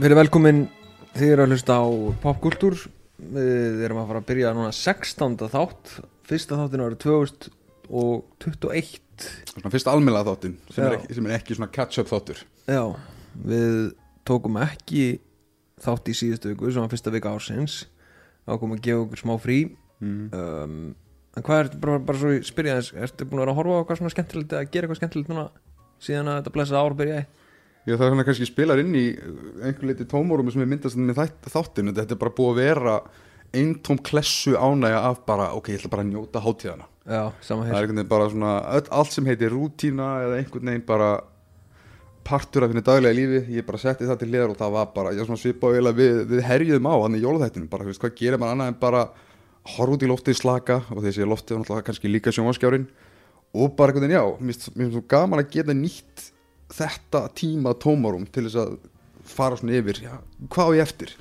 Verið velkomin þið eru að hlusta á popkultúr Við erum að fara að byrja núna 16. þátt Fyrsta þáttin árið 2021 Svona fyrst almennlega þáttin sem er, ekki, sem er ekki svona catch-up þáttur Já, við tókum ekki þátt í síðustu viku sem var fyrsta vika ársins þá kom að gefa okkur smá frí mm. um, En hvað er, bara, bara svo ég spyrja þess Ertu búin að vera að horfa á eitthvað svona skemmtilegt eða gera eitthvað skemmtilegt núna síðan að þetta blessa ár byrjaði? Já, það er svona kannski spilar inn í einhver leiti tómórum sem er myndast með þætt, þáttin þetta er bara búið að vera eintóm klessu ánægja af bara ok, ég ætla bara að njóta hátíðana Já, sama það hér. er einhvern veginn bara svona öll, allt sem heitir rútína eða einhvern veginn bara partur af þinni daglega lífi ég bara setti það til liðar og það var bara ég svona svipað eiginlega við, við herjuðum á hann í jólaþættinum bara, þú veist, hvað gerir maður annað en bara horfa út í loftið slaka og þessi loftið var náttúrulega kannski líka sjónvaskjárin og bara einhvern veginn, já, mér finnst svo gaman að geta nýtt þetta tíma tómarum til þess að fara svona yfir, já, hvað á ég eftir?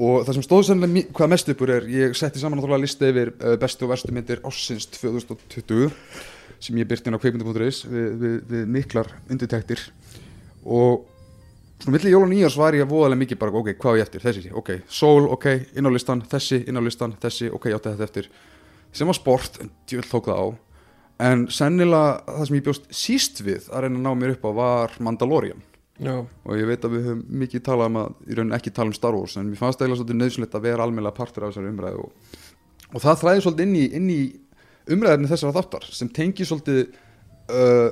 Og það sem stóð sannlega mi- hvað mest uppur er, ég setti saman náttúrulega lista yfir uh, bestu og verstu myndir ársins 2020 sem ég byrti inn á kveikmyndi.is við, við, við miklar undirtektir. Og svona milli jól og nýjars var ég voðalega mikið bara, ok, hvað á ég eftir, þessi, ok, sól, ok, inn á listan, þessi, inn á listan, þessi, ok, ég átti þetta eftir. Sem var sport, en djöld tók það á en sennilega það sem ég bjóst síst við að reyna að ná mér upp á var Mandalorian. Já, og ég veit að við höfum mikið talað um að í rauninni ekki tala um Star Wars en mér fannst eiginlega svolítið nöðsynlegt að vera almennilega partur af þessari umræðu og, og það þræði svolítið inn í, inn í umræðinni þessara þáttar sem tengi svolítið uh,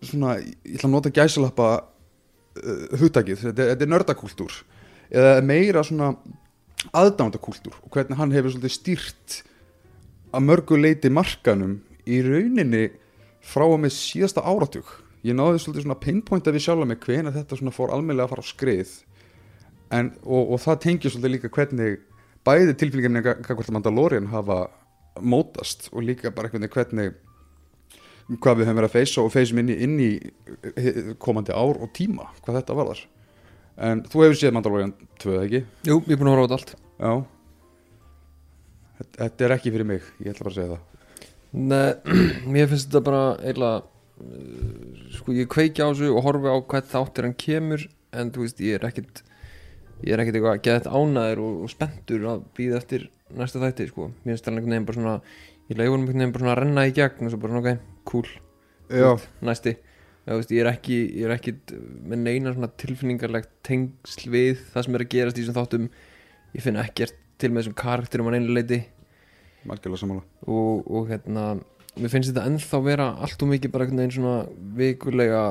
svona, ég ætla að nota gæsalappa uh, hugtakið, þetta, þetta er nördakúltúr eða meira svona aðdándakúltúr og hvernig hann hefur svolítið stýrt að mörgu leiti markanum í rauninni frá og með síðasta áratug. Ég náði svolítið svona pinpointa við sjálf með hvena þetta svona fór almennilega að fara á skrið. En, og, og það tengir svolítið líka hvernig bæði tilfylgjumni hvað Mandalorian hafa mótast og líka bara veginn hvernig hvað við höfum verið að feysa og feysum inn í, inn í komandi ár og tíma hvað þetta varðar. En þú hefur séð Mandalorian 2 eða ekki? jú, ég er búin að horfa á þetta allt. Já. Þetta er ekki fyrir mig, ég ætla bara að segja það Nei, mér finnst þetta bara eiginlega uh, sko ég kveiki á þessu og horfi á hvað þáttir hann kemur en þú veist ég er ekkit ég er ekkit eitthvað að geða þetta ánæður og, og spenntur að býða eftir næsta þætti sko. Mér finnst einhvern veginn bara svona ég honum einhvern veginn bara svona að renna í gegn og svo bara ok, cool, Já, næsti. Já, veist, ég er ekki, ég er ekkit með neina svona tilfinningarlegt tengsl við það sem er að gerast í þessum þáttum. Ég finn ekkert til með þessum karakterum að neina leiti og, og hérna mér finnst þetta ennþá vera allt og mikið bara veginn svona vikulega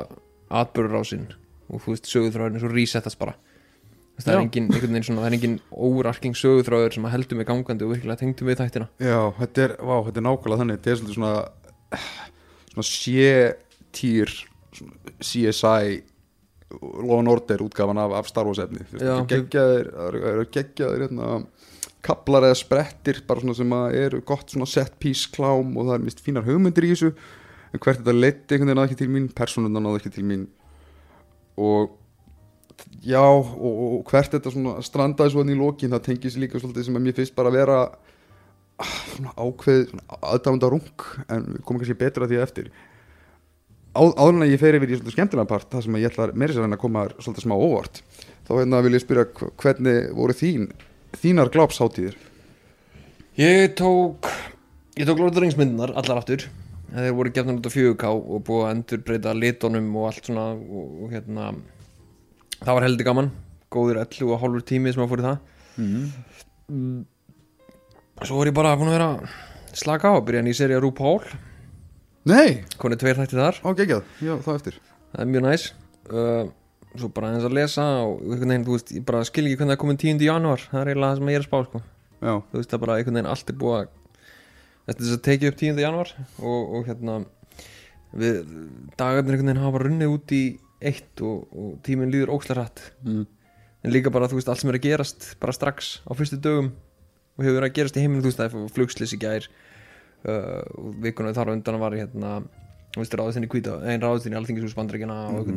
atbörur á sinn og þú veist sögutráðurinn svo resettast bara það er Já. engin, einhvern veginn svona, það er engin overarking sögutráður sem að heldur mig gangandi og virkilega tengdu við þættina Já, þetta er, vá, þetta er nákvæmlega þannig Þetta er svolítið svona svona sé-týr CSI Law and Order útgafan af, af Star Wars efni Þú veist, Já. þetta er geggjaðir það eru- eru geggjaðir hérna, kaplar eða sprettir svona sem að eru gott svona set piece klám og það er mist fínar hugmyndir í þessu. En hvert þetta leiti einhvern veginn náði ekki til mín persónundan náði ekki til mín. Og já og, og, hvert þetta svona strandaði svo hann í lokin það tengis líka svolítið sem að mér finnst bara að vera ah, svona ákveð aðdámda rung en komum kannski betra að því eftir. Á, áður en að ég fer yfir í svolítið skemmtilega part það sem að ég ætla meira sér en að koma svolítið smá óvart þá hérna vil ég spyrja hv- hvernig voru þín þínar glápsháttíðir Ég tók ég tók Lord of the Rings myndunar allar aftur. Þeir voru gefnum út á 4K og búið að endur breyta litunum og allt svona og, og hérna það var heldur gaman. Góður 11 og hálfur tími sem að fór í það. Mm. Svo var ég bara búin að vera slaka á að byrja nýja seri að RuPaul. Nei, konið tveir þætti þar, á geggjað, já það eftir. Það er mjög næs. Uh, svo bara eins að lesa og einhvern veginn, þú veist, ég bara skil ekki hvernig það komin 10. janúar, það er eiginlega það sem ég er að spá sko. Já, þú veist, það er bara einhvern veginn allt er búið að þetta er þess að tekið upp 10. janúar og, og hérna við dagarnir einhvern veginn hafa runnið út í eitt og, og tíminn líður ókslega rætt mm. en líka bara, þú veist, allt sem er að gerast bara strax á fyrstu dögum og hefur verið að gerast í heiminu, þú veist, það er flugslis í gær uh, og vikuna þar undan var hérna, þú veist, ráðustinni kvíta ein ráðustinni alþingisús bandaríkjana og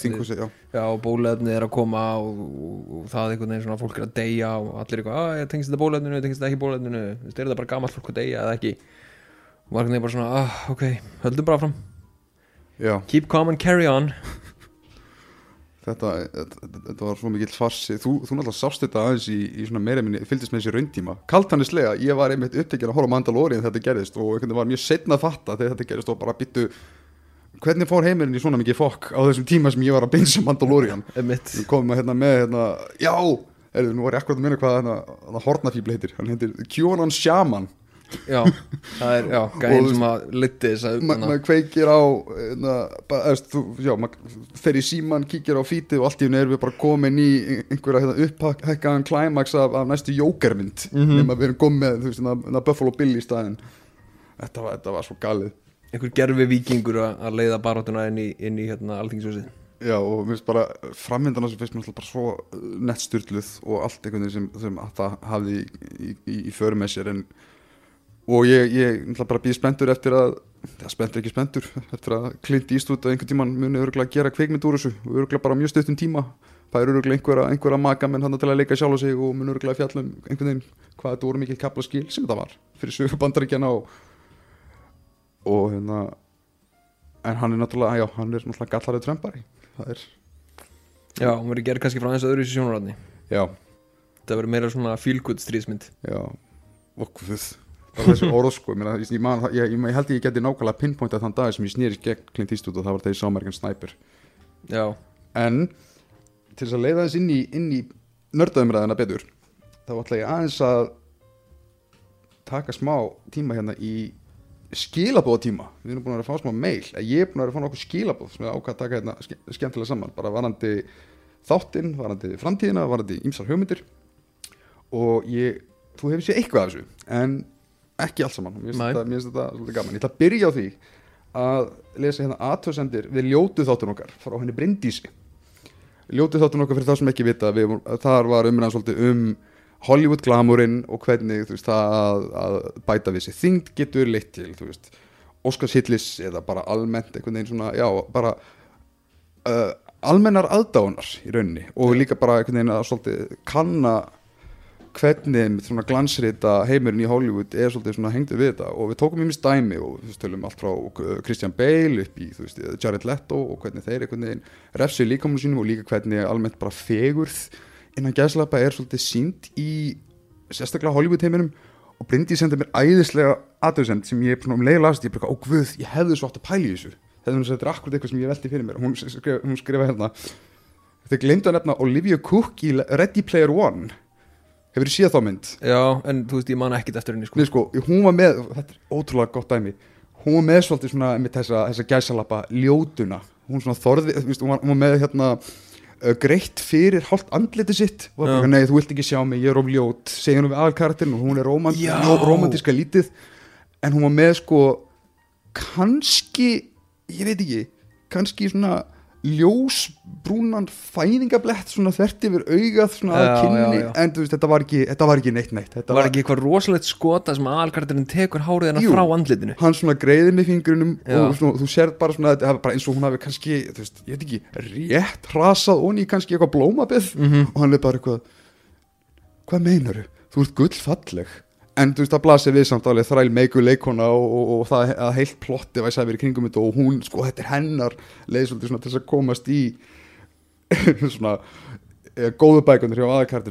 Þinghúsi, já. Já, og bóluefni er að koma og, og, og það einhvern veginn svona fólk er að deyja og allir eitthvað, að ég tengist þetta bóluefninu, tengist þetta ekki bóluefninu? Þú veist, er þetta bara gamalt fólk að deyja eða ekki? Og einhvern veginn bara svona, ah, ok höldum bara fram, Já, keep calm and carry on þetta, þetta, þetta var svo mikill farsi. Þú, þú náttúrulega sást þetta aðeins í, í svona meira minni fylgdist með þessi rauntíma. Kaltanislega, ég var einmitt upptekinn að horfa á Mandalorian þegar þetta gerðist og einhvern veginn var mjög setna að fatta þegar þetta gerðist og bara byttu hvernig fór heimurinn í svona mikið fokk á þessum tíma sem ég var að binsa Mandalorian? Emitt við komum að hérna með hérna, já, erðu, nú var ég akkurat að minna hvað hérna, hérna hornafíbli heitir, hann heitir Kjónan Shaman Já, það er, já, gæðin sem að liti þess að Ma- maður kveikir á na, bara, eðst, þú, já, maður fer í síman, kíkir á fítið og allt í henni erum við bara komin í einhverja hérna, upphækkaðan klæmaks af, af næstu jókermynd mm Mhm. nema við erum komið þú veist, na, na Buffalo Bill í staðinn. Þetta var, þetta var svo galið. Einhver gerfi vikingur að að leiða baróttuna inn í, inn í hérna alþingshúsið já og mér finnst bara framvindana sem finnst mér alltaf bara svo nettstyrluð og allt einhvern veginn sem, sem að það hafði í, í, í, í för með sér en og ég, ég bara býð spenntur eftir að það spenntur ekki spenntur eftir að Clint Eastwood að einhvern tíman muni örgulega gera kveikmynd úr þessu og örgulega bara á mjög stuttum tíma það er örgulega einhverja, einhverja maka menn hann til að leika sjálf á sig og muni örgulega fjallum einhvern veginn hvað þetta voru mikil kapla skil sem þetta var fyrir sögur bandaríkjana og og hérna en hann er náttúrulega, já, hann er náttúrulega gallarið trömbari það er, Já, hún verið gerð kannski frá aðeins öðru í sjónarræðni já, Það verið meira svona feel-good stríðsmynd. Já. Og bara þessi orð sko, ég, ég, ég, ég, ég held ég geti nákvæmlega pinpointað þann dag sem ég snýrist gegn Clint Eastwood og það var þegar ég sá American Sniper. Já, en til þess að leiða þess inn í, í nördaumræðina betur þá ætla ég aðeins að taka smá tíma hérna í skilabóða tíma við erum búin að vera að fá smá mail. Að ég er búin að vera að fá nokkuð skilabóð sem ég ákvað að taka hérna ske- skemmtilega saman bara varandi þáttinn, varandi framtíðina varandi ýmsar hugmyndir. Og ég, þú hefur séð eitthvað af þessu en ekki allt saman. Mér finnst þetta, svolítið gaman. Ég ætla að byrja á því að lesa hérna aðtöðsendir við ljótu þáttun okkar frá henni Bryndísi. Ljótu þáttun okkar fyrir það sem ekki vita við, þar var umræðan svolítið um Hollywood glamourinn og hvernig veist, það að, bæta við sér þyngd getur leitt til Óskars Hillis eða bara almennt einhvern veginn svona, já, bara uh, almennar aðdáunar í rauninni og líka bara einhvern veginn að svolítið kanna hvernig svona glansrita heimurinn í Hollywood er svolítið svona hengdur við þetta. Og við tókum mjög dæmi og þú veist, tölum allt frá uh, Christian Bale upp í þú veist, Jared Leto og hvernig þeir einhvern veginn refsu líkamunum sínum og líka hvernig almennt bara fegurð innan gæslappa er svolítið sínt í sérstaklega Hollywood heiminum. Og Bryndi sendi mér æðislega aðtöðsend sem ég um leið last, ég bara, ó guð, ég hefði svo átt að pæla í þessu. Er þetta er akkurat eitthvað sem ég velti fyrir mér. Hún, skrifa, hún skrifa hérna þau glemdu að nefna Olivia Cook í Ready Player One hefur þið séð þá mynd? já, en þú veist, ég man ekkit eftir henni sko. Nei, sko, hún var með, þetta er ótrúlega gott dæmi. Hún var með svolítið svona með þessa, þessa gæsalappa ljótuna. Hún svona þorði, þú veist, hún var, hún var með hérna greitt fyrir hálft andliti sitt. Og Já. bara, nei, þú vilt ekki sjá mig, ég er of ljót. Segja hún við aðalkarakterin og hún er romant, romantíska lítið. En hún var með sko kannski, ég veit ekki kannski svona ljósbrúnan fæðingablett svona þvert yfir augað svona að Já, kynni já, já. en þú veist, þetta var ekki, þetta var ekki neitt neitt þetta var ekki eitthvað rosalegt skota sem aðalkarturinn tekur hárið hennar frá andlitinu hann svona greiðir með fingrunum Já. og svona, þú sér bara svona þetta bara eins og hún hafi kannski, þú veist, ég veit ekki rétt rasað onni í kannski eitthvað blómabið Mhm. og hann er bara eitthvað hvað meinaru? Þú ert gullfalleg en þú veist, það blasir við samt alveg þræl meiku leikona og, og, og það að heilt plotti væri sæfir í kringum þetta og hún, sko, þetta er hennar leið svolítið svona til þess að komast í svona eh, góðu bækundur hjá er,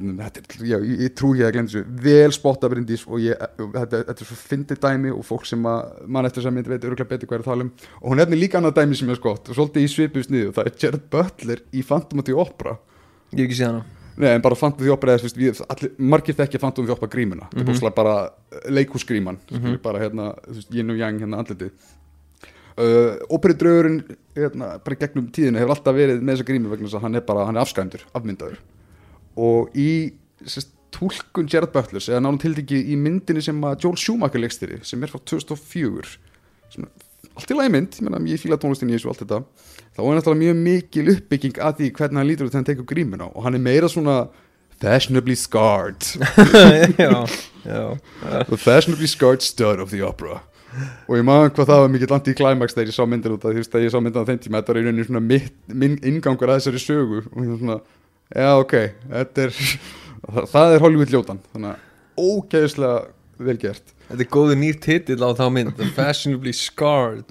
já, ég, ég trú ég að glemja þessu. Vel spotta brindís og ég, þetta, þetta er svo fyndið dæmi og fólk sem að mann eftir að myndi veit örgulega betur hvað er að tala um. Og hún nefnir líka annað dæmi sem er skott og svolítið í svipuð sniðu, það er Jared Butler í Phantom of the Opera. Ég hef ekki séð hana Nei, en bara Phantom Opera er, þú veist, við, allir, margir þekkja Phantom Opera grímuna mm -hmm. það er bara leikúsgríman mm -hmm. bara hérna, þú veist, yin og yang hérna andlitið uh, Operidraugurinn hérna, bara gegnum tíðinu hefur alltaf verið með þessa grímu vegna þess að hann er bara, hann er afskæmdur, afmyndaður og í sérst, túlkun Jared Butlers eða náttúrulega tildegi í myndinni sem að Joel Schumacher leikstýri sem er frá 2004 sem allt í lagi mynd, ég, ég fíla tónlistin í þessu allt þetta. Þá er náttúrulega mjög mikil uppbygging að því hvernig hann lítur út þegar hann tekur grímuna og hann er meira svona fashionably scarred. Já, já, the fashionably scarred stud of the opera. Og ég maður hvað það var mikið langt í climax þegar ég sá myndin út að veist að ég sá myndin á þeim tíma þetta var í rauninni svona mitt, minn ingangur að þessari sögu. Og ég var svona, já ok þetta er, það, það er Hollywood ljótan. Þannig að ógeðslega vel gert þetta er góðu nýr titill á þá mynd The Fashionably Scarred.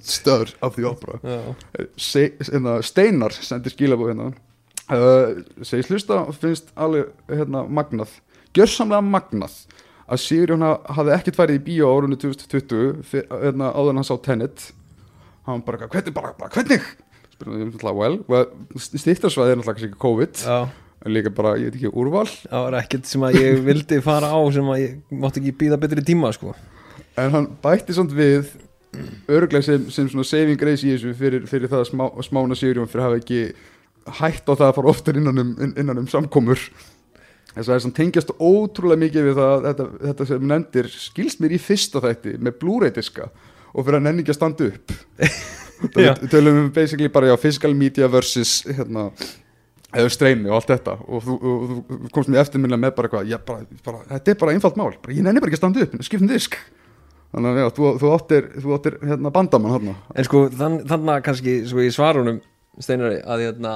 Of the opera. Já, Se, hérna, Steinar sendir skilabóð hérna. Uh, segist hlusta finnst alveg hérna, magnað. Gjörsamlega magnað að Sigurjón ha- hafði ekkert farið í bíó árunni 2020 fyr- hérna, áður en hann sá Tenet. Hann bara, hvernig, bara, bara hvernig? Spurði ég náttúrulega, well, well stýttarsvæði er náttúrulega ekki COVID. Já, líka bara, ég veit ekki, úrval? Það var ekkert sem að ég vildi fara á sem að ég mátti ekki býða betri tíma sko. En hann bætti samt við örglega sem, sem svona saving grace í þessu fyrir, fyrir það að smá, smána Sigurjón fyrir að hafa ekki hætt á það að fara oftar innan um, inn- innan um samkomur. Þess að það tengjast ótrúlega mikið við það að þetta, þetta sem nefndir skilst mér í fyrsta þætti með Blu-ray diska og fyrir að nenni ekki að standa upp. Tölum við basically bara já, physical media versus hérna eða streymi og allt þetta. Og þú, og, þú- komst mér eftirminna með bara eitthvað já, bara, bara, þetta er bara einfalt mál, bara, ég nenni bara ekki að standa upp skiptum disk. Þannig að já, þú, þú áttir, þú áttir hérna, bandamann hérna. En sko þann, þannig að kannski sko í svarunum steinari að hérna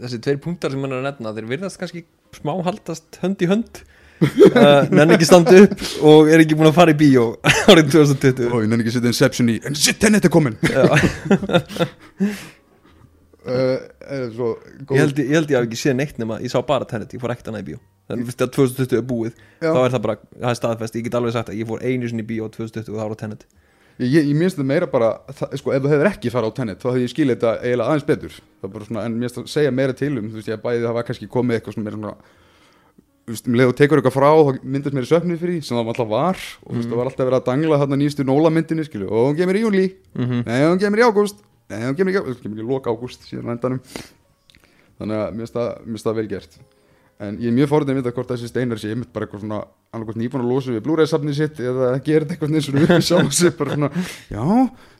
þessi tveir punktar sem hann er að nefna þeir virðast kannski smá haldast hönd í hönd. Uh, nenni ekki standa upp og er ekki búin að fara í bíó árið 2020 og ég nenni ekki setja Inception í en shit, henni þetta komin svo góð ég held ég, hafi ekki séð neitt nema ég sá bara Tenet, ég fór ekkert annað í bíó þannig að fyrst að 2020 er búið Já. þá er það bara, það er staðfest, ég get alveg sagt að ég fór einu sinni í bíó 2020 og það var á Tenet Ég, ég, ég minnst það meira bara, það, sko, ef þú hefur ekki farið á Tenet, þá hefði ég skilið þetta eiginlega aðeins betur. Það er bara svona, en minnst að segja meira til um, þú veist, ég bæði það var kannski komið eitthvað svona meira svona, um leið og tekur eitthvað frá, þá myndast mér í söfnið fyrir sem það alltaf var, og þú veist, það var alltaf verið að dangla þarna nýstu Nóla myndinni, skilju, og hún kemur í júli, Mhm. nei, hún kemur í ágúst, nei, hún kemur ágúst, kemur í loka ágúst, síðan endanum. Þannig að það, mér finnst það vel gert. En ég er mjög fórhundin að vita hvort þessi steinar sé bara eitthvað svona annarkvæmt nýbúin að losa við Blu-ray-safnið sitt eða gera eitthvað eins og við sjálf sig bara svona, já,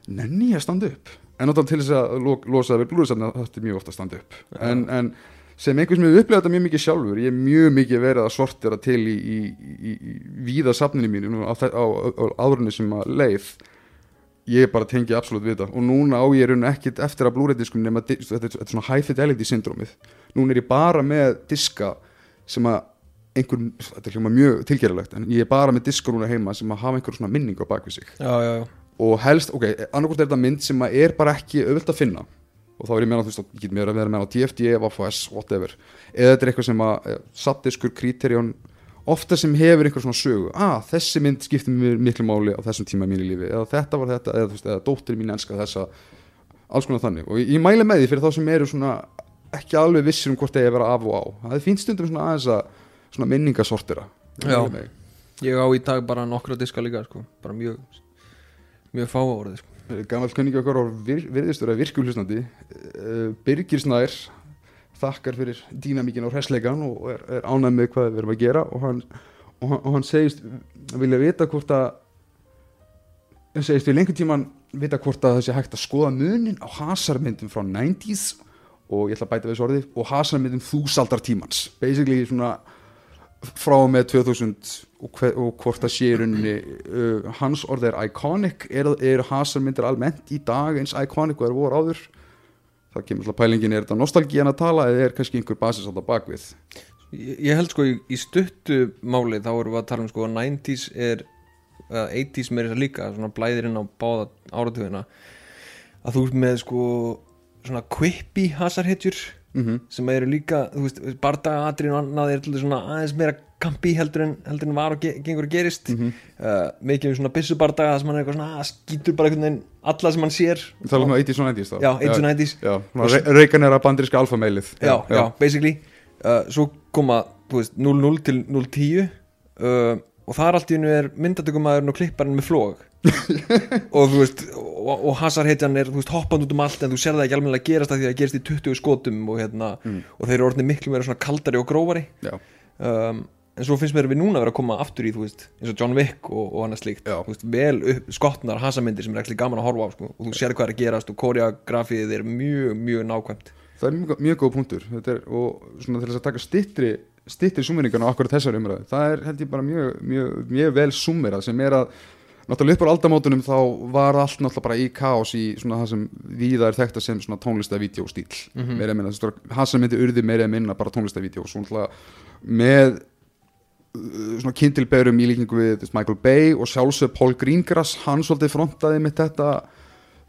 nenni ég að standa upp en náttúrulega til þess að lo losa það við Blu-ray-safnið þetta er mjög ofta að standa upp en, en sem einhvers með upplega þetta mjög mikið sjálfur ég er mjög mikið verið að sortera til í, í, í, í víða safninu mínu á, á, á, á áðurinu sem að leið ég bara tengi absolutt við þetta. Og núna á ég raun ekkit eftir að Blu-ray-diskum nema þetta, er- þetta er svona high fidelity syndrómið. Núna er ég bara með diska sem að einhver, þetta er hljóma mjög tilgerðilegt en ég er bara með diska núna heima sem að hafa einhver svona minning á bakvið sig. Já, já, já, og helst, ok, annarkvort er þetta mynd sem að er bara ekki auðvöld að finna. Og þá er ég meðan, þú veist, ég get mér að vera með á DFD, Vafos, whatever. Eða þetta er eitthvað sem að eh, sattdiskur, kriterjón ofta sem hefur einhver svona sögu ah, þessi mynd skiptir mér miklu máli á þessum tíma í mínu lífi, eða þetta var þetta eða, eða dóttir mín elska þessa alls konar þannig, og ég, ég mæli með því fyrir þá sem eru svona ekki alveg vissir um hvort það er að vera af og á, það er fínt stundum svona aðeins að svona minningasortira Ég ég á í dag bara nokkra diska líka sko, bara mjög mjög fá orðið sko. Gammal kunningi okkar vir, virðistur að virkulhustandi uh, Birgir Snær þakkar fyrir dýnamíkin og hræsleikan og er, er ánægð með hvað við erum að gera. Og hann, og hann, og hann segist vilja vita hvort að hann segist við lengur tíman vita hvort að það sé hægt að skoða munin á hasarmyndum frá 90s og ég ætla að bæta við þessu orði og hasarmyndum þúsaldar tímans. Basically svona frá með 2000 og, hver, og hvort það sé í rauninni uh, hans orð er iconic er, er hasarmyndir almennt í dag eins iconic og er voru áður það kemur alltaf pælingin er þetta nostalgían að tala eða er kannski einhver basis alltaf bakvið ég, held sko í, í stuttu máli þá erum við að tala um sko að 90s er uh, 80s með þess að líka svona blæðir inn á báða áratugina. Að þú ert með sko svona quippy hasarhetjur mm -hmm. sem eru líka, þú veist, bardagatrinn og annað er til þess svona aðeins meira kampi heldur en, heldur en var og ge gengur og gerist. Mhm. uh, mikið um svona byssubardaga þar sem hann er eitthvað svona, að skýtur bara einhvern veginn alla sem hann sér. Við talum um 80s og 90s þá. Já, 80s og 90s Já, svona re Reagan er að bandiríska alfameilið já, já, basically. Uh, svo koma, þú veist, 0-0 til 0-10 uh, og þar allt í hennu er myndatökumæðurinn og klipparinn með flóg og þú veist og, og hasarhetjan er, þú veist, hoppand út um allt en þú sér það ekki almennilega gerast að því að það gerist í 20 skotum og hérna, og þeir eru orðinni miklu meira svona kaldari og grófari. Um, en svo finnst mér við núna vera að koma aftur í, þú veist, eins og John Wick og, og annað slíkt, veist, vel upp, skotnar hasamyndir sem er ekki gaman að horfa á, sko, og þú sér hvað er að gerast og koreografið er mjög, mjög nákvæmt. Það er mjög, mjög góð punktur. Er, og svona til þess að taka stittri stittri súmeringarna á akkurat þessar umræðu. Það er held ég bara mjög, mjög, mjög vel súmerað sem er að náttúrulega upp á aldamótunum þá var allt náttúrulega bara í kaos í svona það sem víða er þekkt sem svona tónlistavídeó stíl mm -hmm. meira minna, það sem myndi urði meira minna bara tónlistavídeó svo náttúrulega með uh, svona kynntilberum í líkingu við Michael Bay og sjálfsög Paul Greengrass hann svolítið frontaði með þetta.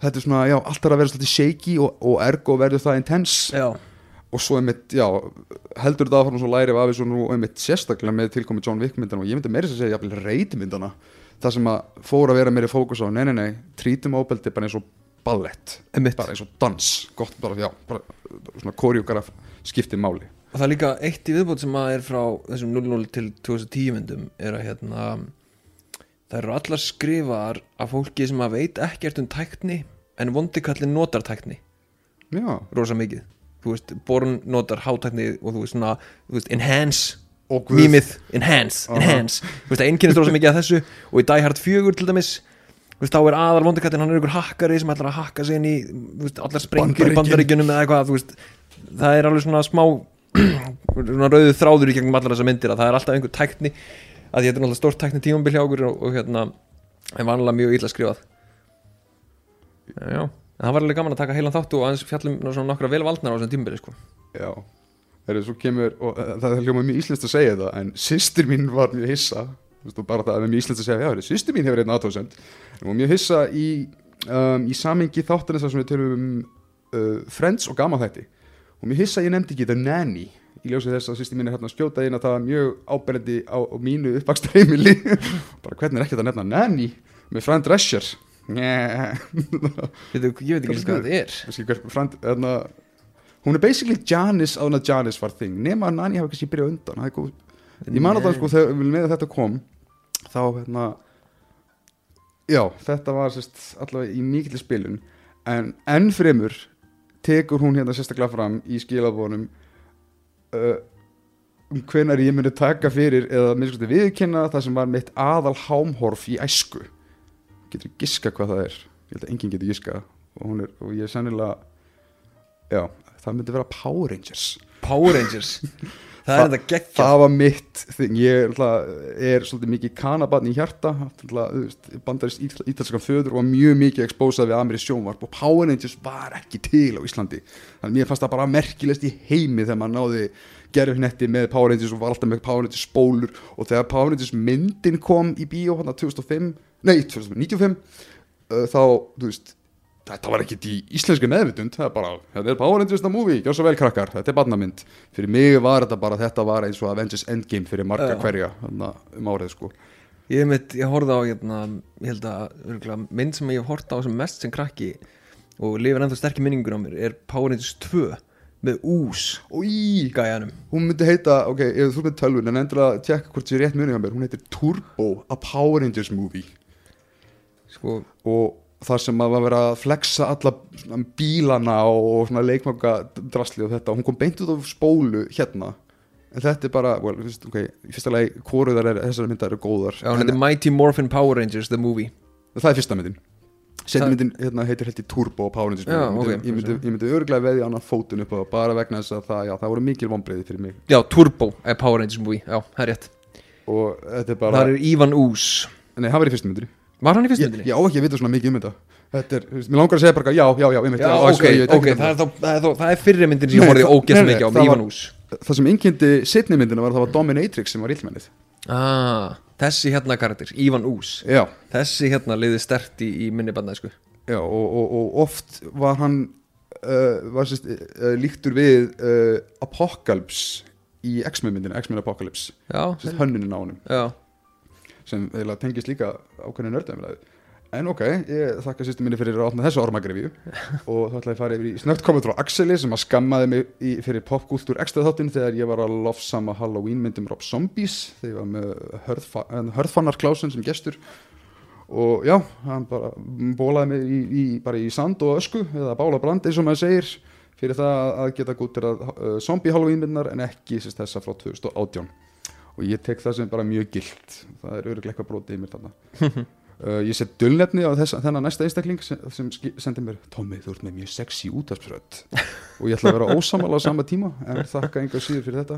Þetta er svona, já, allt er að vera svolítið shaky og, og ergo verður það intense. Já, og svo einmitt, já, heldur þetta áfram svo læri af þessu nú einmitt sérstaklega með tilkomi John Wick myndana og ég myndi meira þess að segja jafnvel reytimyndana það sem að fór að vera meiri fókus á nei, nei, nei, trítum óbeldi bara eins og ballett, Einmitt. bara eins og dans. Gott, bara, já, bara svona koreograf skipti máli. Og það er líka eitt í viðbót sem að er frá þessum 00 til 2010 myndum er að hérna það eru allar skrifaðar af fólki sem að veit ekkert um tækni en vondikallin notar tækni. Já, rosa mikið þú veist, Born notar hátækni og þú veist svona, þú veist, enhance mýmið, enhance, Aha. enhance. Þú veist, það einkennist rosa mikið af þessu. Og í Die Hard 4 til dæmis þú veist, þá er aðal vondikallin, hann er ykkur hakkari sem ætlar að hakka sig inn í, þú veist, allar sprengjur í bandaríkjunum eða eitthvað, þú veist. Það er alveg svona smá svona rauðu þráður í gegnum allar þessar myndir að það er alltaf einhver tækni að þetta er náttúrulega stórt tækni tímambil hjá okkur og, og hérna, en vanlega mjög illa skrifað. Já, já en það var alveg gaman að taka heilan þáttu og aðeins fjallum nokkra vel valdnar á þessum tímabili sko. já. Svo kemur, og uh, það er hljóma mjög íslenskt að segja það en sýstir mín var mjög hissa. Og bara það er mjög íslenskt að segja já, sýstir mín hefur einn aðtóðsend var mjög hissa í, um, í samingi þáttanins sem við tölum um uh, Friends og Gamma þætti. Og mjög hissa ég nefndi ekki The Nanny í ljósið þess að sýstir mín er hérna að skjóta inn að það var mjög áberandi á, á mínu uppvakstreimili bara hvernig er ekkert að nefna Nanny með Fran Drescher Veitu, ég veit ekki hvað þetta er. Kannski hver, frand, þarna, hún er basically Janice áður en að Janice var þing nema að Nani hafa kannski byrjað undan. Það er góð. ég man að það sko þegar með þetta kom þá hérna já þetta var sérst allavega í mikill spilun. En enn fremur tekur hún hérna sérstaklega fram í skilabónum uh, um hvenar ég myndi taka fyrir eða minnst viðkynna það sem var mitt aðal hámhorf í æsku getur giska hvað það er. Ég held að enginn getur giska og, er, og ég er sennilega já, það myndi vera Power Rangers. Power Rangers. Það er þetta geggja það var mitt þing. ég er, alltaf, er svolítið mikið kanabarn í hjarta. Bandarist ítalskan föður og var mjög mikið expósað við Amiri sjónvarp. Og Power Rangers var ekki til á Íslandi. Þannig að mér fannst það bara merkilegst í heimi þegar maður náði gerðuhnetti með Power Rangers og var alltaf með Power Rangers spólur. Og þegar Power Rangers myndin kom í bíó hann 2005, nei 2095 uh, þá, þú veist þetta var ekkit í íslenski meðvitund. Það er bara, þetta er Power Rangers the movie gjör svo vel krakkar, þetta er barnamynd. Fyrir mig var þetta bara, þetta var eins og Avengers Endgame fyrir marga Já. hverja þarna, um árið sko. Ég, mitt, ég horfði á hérna, ég held að mynd sem ég horfði á sem mest sem krakki og lifir ennþá sterkir minningur á mér er Power Rangers 2 með ús og í, gæjanum. Hún myndi heita ok, ef þú með tölvun, en endur að tjekka hvort ég er rétt muni á mér, hún heitir Turbo a Power Rangers movie. Sko, og þar sem að verið að flexa alla bílana og svona leikmanga drasli og þetta, hún kom beint út af spólu hérna. En þetta er bara, well, fyrst, ok, í fyrsta lagi hvoruðar er, þessar myndar eru góðar. Já, hún heitir Mighty Morphin Power Rangers the movie. Það er fyrsta myndin setjum Það- myndin hérna, heitir í Turbo og Power Rangers Já, movie. ég myndi, ég myndi, ég myndi örglega veðja annan fótun upp á bara vegna þess að það, já, það voru mikil vonbreiði fyrir mig. Já, Turbo er Power Rangers movie, já, það er rétt. Og þetta er bara, Það er Ivan Ús nei, það var í fyrstu myndin Var hann í fyrstu ég, myndinni? ég á ekki að vita svona mikið um þetta. Þetta er, mér langar að segja bara já, já, já, einmitt, Já, já, ok, ég ok, um það er, fyrri myndin sem ég nei, nei, mikið á Ivan Ús það sem einkynnti setni myndina var að það var Dominatrix sem var illmennið ah, Þessi hérna karakter, Ivan Ús. Já, Þessi hérna liði stert í, í minni bandæsku já og, og, og oft var hann uh, var sérst, uh, líktur við uh, Apocalypse í X-Men myndinu, X-Men Apocalypse. Já, sérst, hönnunin á honum. Já, sem eiginlega tengist líka ákveðinu nördæmilega en ok, ég þakka sýstum minni fyrir að opna þessu ormagrifju og þá ætla ég að fara yfir í snögt komið frá Axeli sem að skammaði mig í, fyrir popkultúr ekstra þáttinn þegar ég var að lofsama Halloween myndum Rob Zombies. Þegar ég var með hörðfa, Hörðfannar Klausen sem gestur. Og já, hann bara bólaði mig í, í, bara í sand og ösku eða bála brand eins og maður segir fyrir það að geta gúttir að uh, zombie Halloween myndnar en ekki sérst, þessa frá 2018 og ég tek það sem bara mjög gilt. Það er öruglega eitthvað brotið í mér þarna Uh, ég set dulnefni á þess, þennan næsta einstakling sem, sem ski- sendi mér Tommy, þú ert með mjög sexy útafsrödd og ég ætla að vera ósamála á sama tíma en þakka einhver síður fyrir þetta.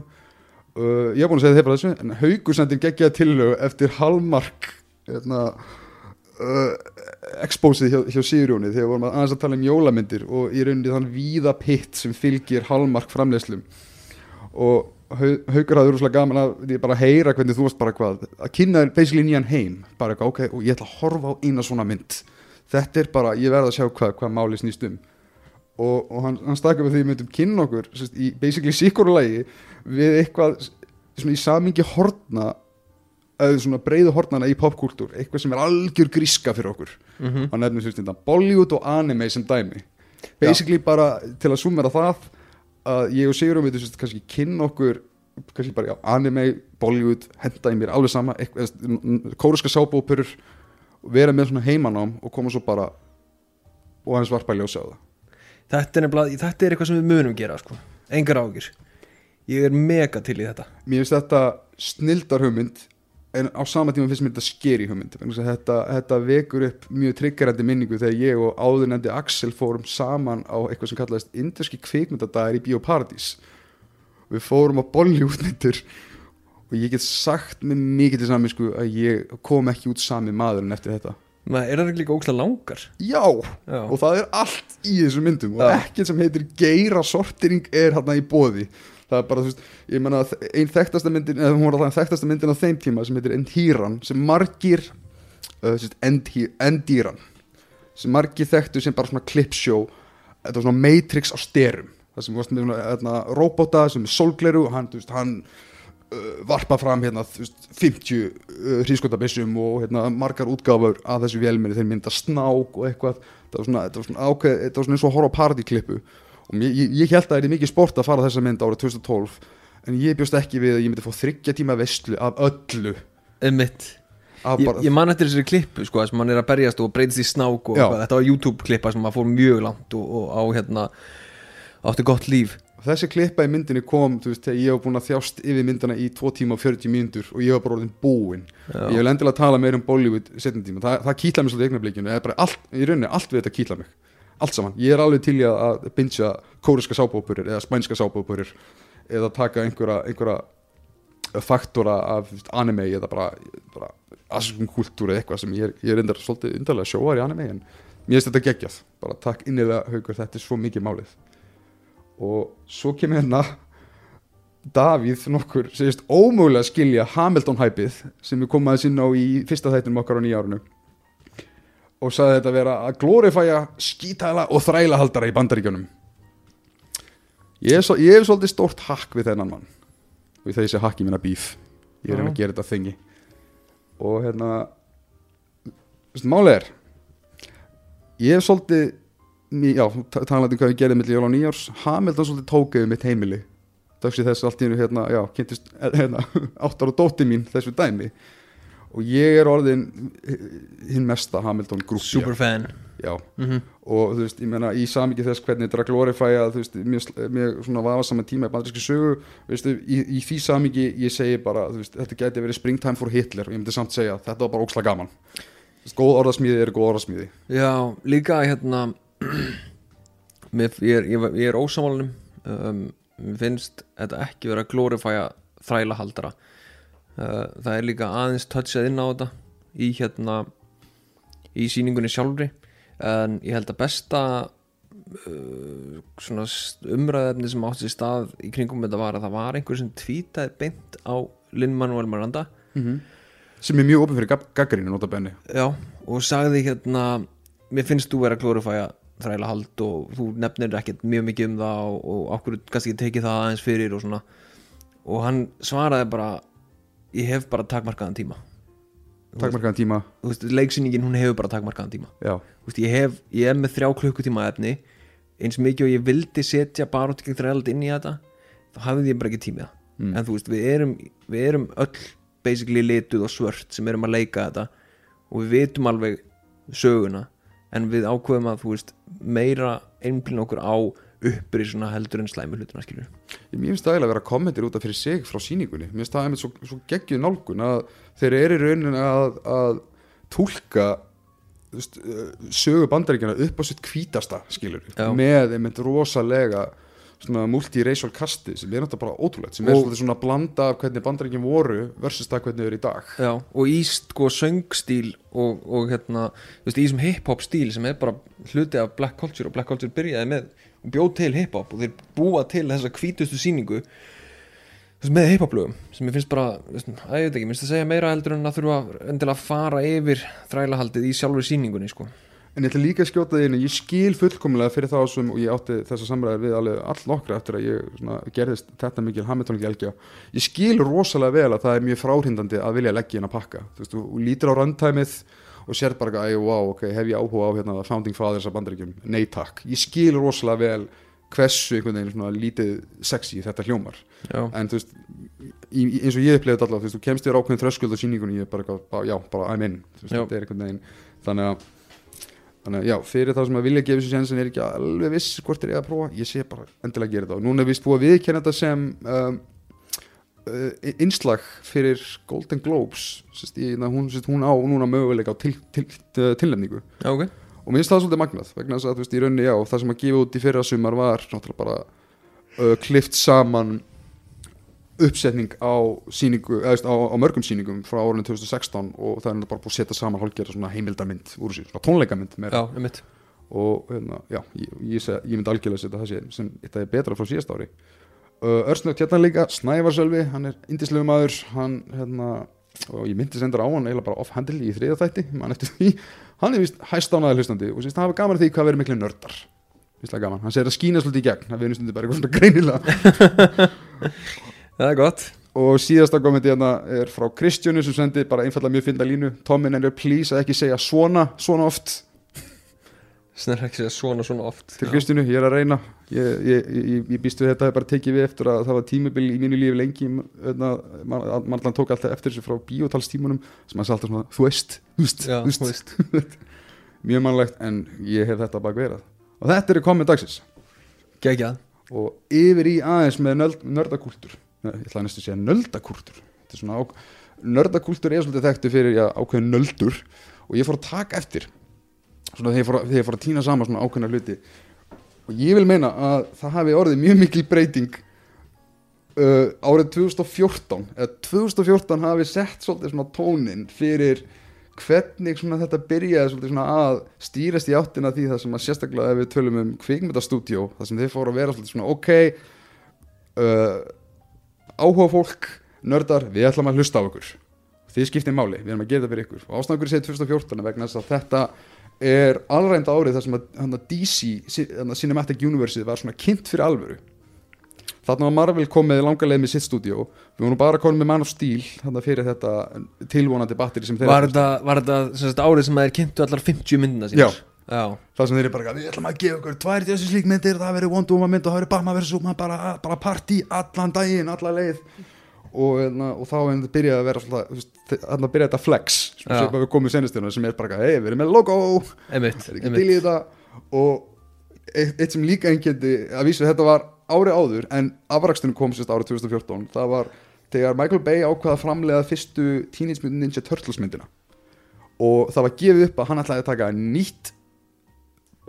Uh, ég er búin að segja þið bara þessu en Haugur sendi geggjaða tillögu eftir Hallmark hérna, uh, expósið hjá, hjá Sigurjóni þegar vorum að aðeins að tala um jólamyndir og í rauninni þann víða pitt sem fylgir Hallmark framleiðslum og Hau- Haukur hafði rúslega gaman að því bara að heyra hvernig þú varst bara hvað að kynna þér basically nýjan heim. Bara eitthvað ok og ég ætla að horfa á eina svona mynd. Þetta er bara, ég verð að sjá hvað, hvað máli snýst um. Og, og hann, hann stakka við því myndum kynna okkur sérst, í basically síkóru lagi við eitthvað svona í samingi hortna eða svona breiðu hortnana í popkúltúr eitthvað sem er algjör gríska fyrir okkur. Mm hann nefnir sérst þetta Bollywood og anime sem dæmi. Basically bara til að sumera það að ég og Sigurum veitum sérst kannski kynna okkur kannski bara já, anime, Bollywood henda í mér alveg sama kóruska sábópurur vera með svona heimanám og koma svo bara og hans varpa ljósa á það. Þetta, er nefnilega- þetta er eitthvað sem við munum gera sko. engar ágjur ég er mega til í þetta. Mér finnst þetta snildar hugmynd en á sama tíma finnst mér þetta hugmynd vegna þess að þetta, þetta vekur upp mjög triggerandi minningu þegar ég og áðurnendi Axel fórum saman á eitthvað sem kallaðist Inderski kvikmyndadagar í Bíóparadís við fórum á Bollywoodmyndir og ég get sagt með mikið til saminsku að ég kom ekki út sami maður en eftir þetta. Maður er það líka ókslega langar? Já, Já. og það er allt í þessum myndum og ekkert sem heitir geira sortering er hérna í bóði það er bara, þú veist, ég menna einn þekktasta myndin, eða hún var alltaf þekktasta myndin á þeim tíma sem heitir Endhíran sem margir uh, sérst, Endhí, Endíran sem margir þekktu sem bara svona clipshow þetta var svona Matrix á styrum það sem varst með svona hérna, robota sem er sólgleru og hann, þú veist, hann uh, varpa fram hérna, þú veist, 50 uh, hrískotabissum og hérna, margar útgáfur að þessu vélminni þeir mynda snák og eitthvað. Þetta var svona, þetta var svona ákveð, þetta var svona eins og að horfa á mér, ég, ég held að það er mikið sport að fara þessa mynd árið 2012 en ég bjóst ekki við að ég myndi fá þryggja tíma veistlu af öllu. Af ég, ég man eftir þessari klippu sko, sem hann er að berjast og breytist í snák og eitthvað. þetta var YouTube klippa sem að fór mjög langt og, og á hérna átti gott líf. Þessi klippa í myndinni kom þú veist, ég var búin að þjást yfir myndina í 2 tíma og 40 mínútur og ég var bara orðin búinn. Ég vil endilega tala meira um Bollywood setjum tíma, Þa, það kýtla mig svolítið í allt, saman, ég er alveg til í að, bingja kóriska sábópurir eða spænska sábópurir eða taka einhverja, einhverja faktora af anime eða bara, bara askum kultúr eða eitthvað sem ég er, ég er endar svolítið undarlega sjóar í anime en mér finnst þetta geggjað, bara takk innilega haugur þetta er svo mikið málið. Og svo kemur hérna Davíð nokkur segist ómögulega skilja Hamilton hæpið sem við komum aðeins inn á í fyrsta þættinum okkar á nýjárunu og sagði þetta vera að glorifæja skítæla og þrælahaldara í bandaríkjunum. Ég hef, svolítið stórt hakk við þennan mann. Ég sé hakk í minna bíf. Ég er reyna að gera þetta þengi. Og hérna málið er ég hef svolítið já, ta- talandi um hvað ég gerði milli jól og nýjárs Hamilton svolítið tókuði mitt heimili. Dagsið þess allt í hérna, já, kynntist hérna, áttar og dótti mín þessu dæmi og ég er orðin hinn mesta Hamilton grúpja Superfan. Mm og þú veist, ég meina í samingi þess hvernig þetta er að glorifæja þú veist, mjög svona vafa saman tíma í bandríski sögu, veistu, í, í því samingi ég segi bara, þú veist, þetta geti verið springtime for Hitler. Og ég myndi samt segja að þetta var bara óksla gaman. Veist, góð orðasmíði eru góð orðasmíði. Já, líka hérna mér, ég, er, ég, er ósamálanum um, mér finnst þetta ekki vera að glorifæja þrælahaldara. uh, það er líka aðeins touchað inn á þetta í hérna í síningunni sjálfri. En ég held að besta uh, svona umræðefni sem átti sér stað í kringum þetta var að það var einhver sem tvítaði beint á Lin-Manuel Miranda. Sem er mjög opið fyrir gaggarinu nota benni Já, og sagði hérna mér finnst þú vera að glorifæja þrælahald og þú nefnir ekkert mjög mikið um það og, og okkur kannski tekið það aðeins fyrir og svona. Og hann svaraði bara ég hef bara takmarkaðan tíma. Takmarkaðan tíma, veist, leiksýningin hún hefur bara takmarkaðan tíma. Veist, ég hef, ég er með þrjá klukkutíma efni. Eins mikið og ég vildi setja bara út gegn þrælahald inn í þetta þá hafði ég bara ekki tímið Mm. en þú veist, við erum, við erum öll basically lituð og svört sem erum að leika þetta. Og við vitum alveg söguna. En við ákveðum að þú veist meira einblinn okkur á upprisuna heldur en slæmi hlutuna skilur Mér finnst það eiginlega að vera kommentir út af fyrir sig frá sýningunni. Mér finnst það einmitt svo, svo geggjuð nálgun að þeir eru í rauninni að, að veist, uh, sögu bandaríkjana upp á sitt hvítasta skilur Já. með einmitt rosalega svona multiracial kasti sem er náttúrulega bara ótrúlegt sem er Og- svona blanda af hvernig bandaríkjum voru versus það hvernig þau eru í dag. Já, og í sko söngstíl og, og hérna, þú veist, í þessum hip-hop stíl sem er bara hluti af black culture og black culture byrjaði með bjóð til hip-hop og þeir búa til þessa þú veist, með hip-hop lögum sem ég finnst bara, að ég veit ekki, minnst að segja meira heldur en að þurfa endilega að fara yfir þrælahaldið í sjálfur sýningunni, sko En ég ætla líka að skjóta því að ég skil fullkomlega fyrir þá sem ég átti þessa samræðir við alveg all nokkra eftir að ég svona, gerðist þetta mikil Hamilton gelgja. Ég skil rosalega vel að það er mjög fráhrindandi að vilja leggja inn að pakka. Þú veist, þú lítur á röntæmið og sér bara að, wow, ok, hef ég áhuga á hérna, Founding Fathers af bandaríkjum. Nei takk. Ég skil rosalega vel hversu einhvern veginn svona lítið sexy þetta hljómar. Já, En þú veist, í, eins og ég upplifði þetta allavega, þú veist, þú kemst þér ákveðin þröskuld á sýningunni, ég er bara, bara, já, bara I'm in, þú veist, þetta er einhvern veginn, þannig að, þannig að, já, fyrir það sem að vilja gefa sér sensin er ekki alveg viss hvort er ég að prófa, ég sé bara endilega að gera þetta. Og núna er vist búið að viðkenna þetta sem um, uh, innslag fyrir Golden Globes, sérst, ég, na, hún, sérst, hún á núna möguleika á til, til, til, tilnefningu. Já, ok. Og mér finnst það svolítið magnað vegna þess að veist í rauninni já það sem að gefa út í fyrra sumar var náttúrulega bara uh, klift saman uppsetning á þú veist, á, á mörgum sýningum frá árinu 2016 og það er bara búið að setja saman hálfgerða svona heimildarmynd úr þessu, svona tónleikamynd meira. Já, um mitt og hérna, já, ég, ég, ég myndi algjörlega setja það sé sem þetta er betra frá síðast ári. Uh, Örsnögt hérna líka, Snævar Sölvi hann er indislegu maður hann, hérna, og ég myndi sendur á hann eiginlega bara off-handle í þriða þætti mann eftir því, hann er vist hæst ánaði hlustandi og sést hafa gaman því hvað verið miklu nördar. Hann segir að skína svolítið í gegn það verið stundir bara eitthvað svona greinilega Það er gott. Og síðasta kommenti hérna er frá Kristjónu sem sendi bara einfallega mjög fynda línu. Tommin er please að ekki segja svona svona oft? Snerra ekki segja svona svona oft. Til Já. Kristjánu, ég er að reyna. Ég, ég, ég, ég býst við þetta hef bara tekið við eftir að það var tímabil í mínu lífi lengi. Hérna, mann man, man tók alltaf eftir þessu frá bíótalstímunum sem hann sagði alltaf svona, þú veist, þú veist, mjög mannlegt en ég hef þetta bak verað og þetta eru komið dagsins. Gekkjað og yfir í aðeins með nöld, nördakúltur Nei, ég ætla næstu að segja nöldakúltur þetta er svona á, nördakúltur er svolítið þekktu fyrir já, ákveðin nöldur. Og ég fór að taka eftir svona þegar ég fór að, þegar ég fór að týna saman svona ákveðina hluti. Og ég vil meina að það hafi orðið mjög mikil breyting uh, árið 2014 eða 2014 hafi sett svolítið svona tónin fyrir hvernig svona þetta byrjaði svona að stýrast í áttina því það sem að sérstaklega ef við tölum um kvikmyndastúdíó það sem þeir fóru að vera svona ok uh, áhuga fólk, nördar, við ætlum að hlusta á ykkur þið skiptið máli, við erum að gera það fyrir ykkur og ástæðan hverju segir 2014 er vegna þess að þetta er alrænt árið þar sem að hana, DC, hana, Cinematic Universe var svona kynnt fyrir alvöru þarna var Marvel komið langar leið með sitt stúdíó við vorum bara komið með Man of Steel þarna fyrir þetta tilvonandi batteri sem þeir Var þetta, sem árið sem þeir kynntu allar 50 myndina sínar? Já. Það sem þeir eru bara, við ætlum að gefa ykkur tvær þessi slík myndir, það verður Wonder Woman mynd og það verður Batman vs. Superman, bara, bara partí allan daginn, alla leið. Og, hérna, og þá er þetta byrjað að vera þarna byrjað þetta flex sem Já. við komum senastjónu sem er bara, hei, við erum með logo. Einmitt, er í þetta. Og eitt, sem líka einkendi að vísu þetta var ári áður en afrakstunum kom sérst árið 2014 það var þegar Michael Bay ákvaða að framlega fyrstu Teenage Mutant Ninja Turtles myndina. Og það var gefið upp að hann ætlaði að taka nýtt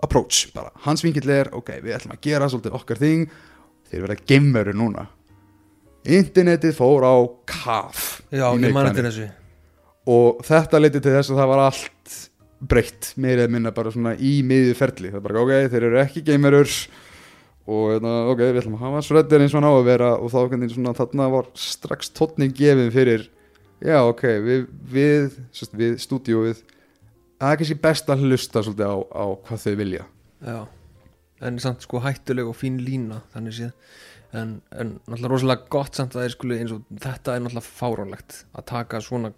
approach bara, hans vingill er ok, við ætlum að gera svolítið okkar þing þeir verða gemveru núna. Internetið fór á kaf Já, ég man neikvæðni eftir þessu. Og þetta leiti til þess að það var allt breytt, meira eða minna bara svona í miðju ferli, það er bara ok, þeir eru ekki gamerur og hérna, ok, við ætlum að hafa sreddir eins og hann á að vera og þá þarna var strax tónning gefin fyrir, já ok við, við, við stúdíóið það er kannski best að hlusta svolítið á, á hvað þau vilja. Já En samt sko hættuleg og fín lína Þannig séð. En, en náttúrulega rosalega gott samt að þeir skuli eins og þetta er náttúrulega fáránlegt að taka svona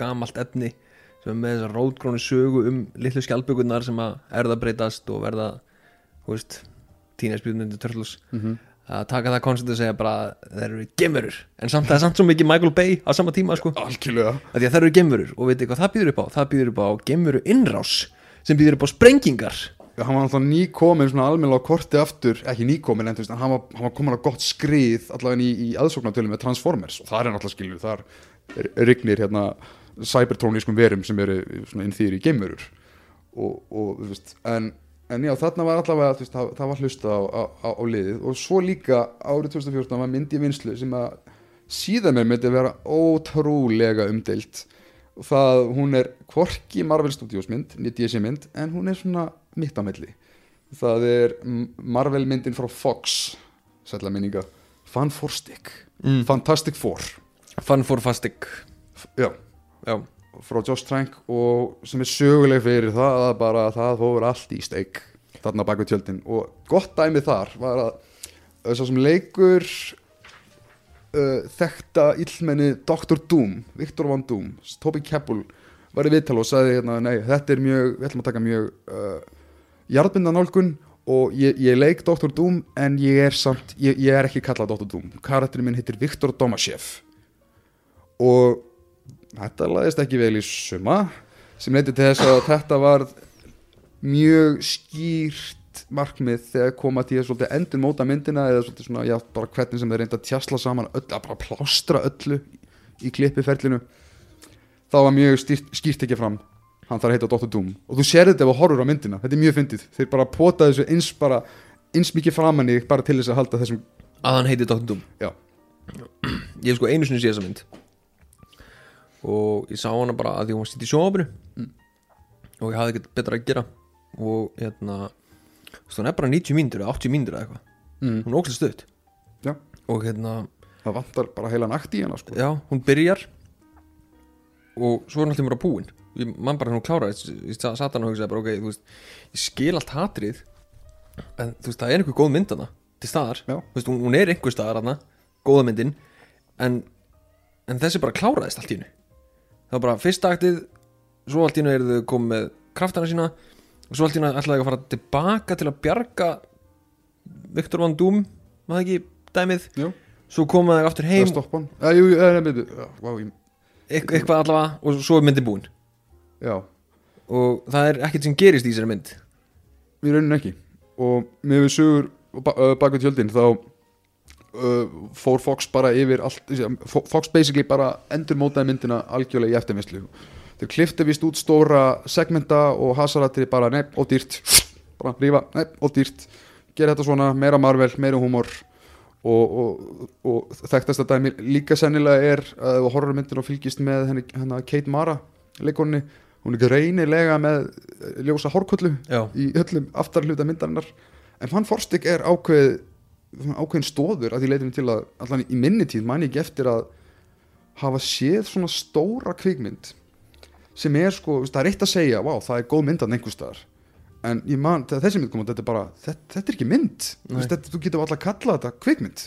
gamalt efni sem er með þessar rótgrónu sögu um litlu skjálpökunnar sem að erða breytast og verða þú veist, tínæsbjörnundir törlus mm að taka það koncept og segja bara að þeir eru gemurur en samt það er samt svo mikið Michael Bay á sama tíma sko. Algjörlega. Að því að þeir eru gemurur og veitir hvað það býður upp á? Það býður upp á gemuru innrás sem býður upp á sprengingar. Já, hann var alltaf nýkomin svona almennilega á korti aftur, ekki nýkomin en þú veist, hann var, hann var komin á gott skrið allavega í, í aðsóknartölum með Transformers. Og það er náttúrulega skilju, þar er- rignir hérna cybertrónískum verum sem eru svona inn þýri geimurur og, og þú veist, en, en já, þarna var allavega, veist, það, það var hlusta á, á, á, á liðið. Og svo líka árið 2014 var myndi í vinslu sem að síðan mér myndi vera ótrúlega umdeilt. Og það, hún er hvorki Marvel Studios mynd, DC mynd en hún er svona mitt á milli. Það er Marvel myndin frá Fox sætla minninga. Fantastic, mm. Fantastic Four. Fun for Fastic já, Já, frá Josh Trank og sem er söguleg fyrir það að bara það fóður allt í steik þarna bak við tjöldin og gott dæmi þar var að þess sem leikur uh, þekkta illmenni Dr. Doom, Viktor Van Doom Toby Keppel var í viðtal og sagði hérna, nei, þetta er mjög, við ætlum að taka mjög uh, jarðbynda nálgun og ég, ég leik Dr. Doom en ég er samt, ég, ég er ekki kallað Dr. Doom karakterinn minn heitir Viktor Domashev og þetta laðist ekki vel í suma sem leiti til þess að þetta var mjög skýrt markmið þegar koma til að endur móta myndina eða svona, já, bara hvernig sem þeir reynda að tjasla saman öll, að bara plástra öllu í klippiferlinu þá var mjög stýrt, skýrt ekki fram. Hann þarf að heita Dr. Doom. Og þú sér þetta ef þú horfur á myndina, þetta er mjög fyndið. Þeir bara pota þessu eins bara eins mikið framann í bara til þess að halda þessum að hann heiti Dr. Doom? Já, ég hef sko einu sinni séð þessa mynd og ég sá hana bara að því hún var stýtt í sjónvapinu og ég hafði ekkert betra að gera. Og hérna þú veist, hún er bara 90 mínútur eða 80 mínútur eða eitthvað. Mm. hún er ókslega stutt. Já. og hérna, það vantar bara heila nakt í hana sko. já, hún byrjar. Og svo er hún alltaf bara búin. Ég mann bara hún kláraði. Ég sa- sat hann og hugsaði bara ok, þú veist ég skil allt hatrið en þú veist, það er einhver góð mynd hana til staðar, veist, hún, hún er einhver staðar hana góða myndin en, en þessi bara kláraðist allt í hennu það var bara fyrsta aktið svo allt í hennu eru þau komið með kraftana sína og svo allt í hennu ætlaði að fara tilbaka til að bjarga Viktor Van Doom var það ekki dæmið? Jú. svo komaði þau aftur heim. Já, jú, eh, nei, já, vá, ég, eitthvað, eitthvað allavega og svo er myndin búin. Já, og það er ekkert sem gerist í þessari mynd. Í rauninni ekki. Og með við sögur ba bak við tjöldin þá uh, fór Fox bara yfir allt, Fo- Fox basically bara endur mótaði myndina algjörlega í eftirmislu þeir klifti vist út stóra segmenta og hasaratri bara nepp og dýrt. Bara rífa, nepp og dýrt. Gera þetta svona, meira marvel, meira húmor. Og, og, og þekktast að dæmi líka sennilega er að ef þú horfður á myndin og fylgist með henni, henni Kate Mara leikonni, hún er greinilega með eh, ljósa hárkullu já, í öllum aftarhluta myndarinnar. En fann Forstig er ákveð ákveðin stóður að því leitum til að allan í minni tíð man ég ekki eftir að hafa séð svona stóra kvikmynd sem er sko, það er eitt að segja wow, það er góð mynd að staðar. En ég man, þessi mynd kom út, þetta er bara þetta, þetta er ekki mynd, veist, þetta, þú getur alltaf að kalla þetta kvikmynd.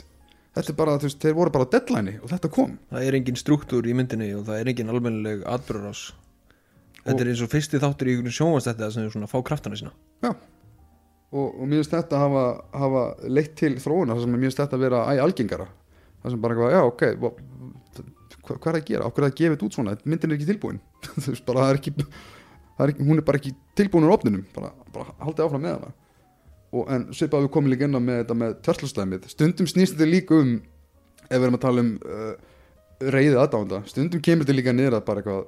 Þetta er bara, þú veist, þeir voru bara á deadline og þetta kom. Það er engin struktúr í myndinni og það er engin almennileg atbyrðarás þetta Og- er eins og fyrsti þáttur í sjónvastætti að fá kraftana sína og, og mér finnst þetta hafa, hafa leitt til þróuna þar sem mér finnst þetta vera æ algengara. Þar sem bara eitthvað, já ok hva, hva, hvað er að gera, okkur er að gefa þetta út svona? Myndin er ekki tilbúin. Bara það er ekki, það er hún er bara ekki tilbúin úr opninum bara, bara haldið áfram með hana. Og en svipað við komum líka inn á með þetta með törslustæmið stundum snýst þetta líka um ef við erum að tala um uh, reyðið aðdánda, stundum kemur þetta líka niður að bara eitthvað,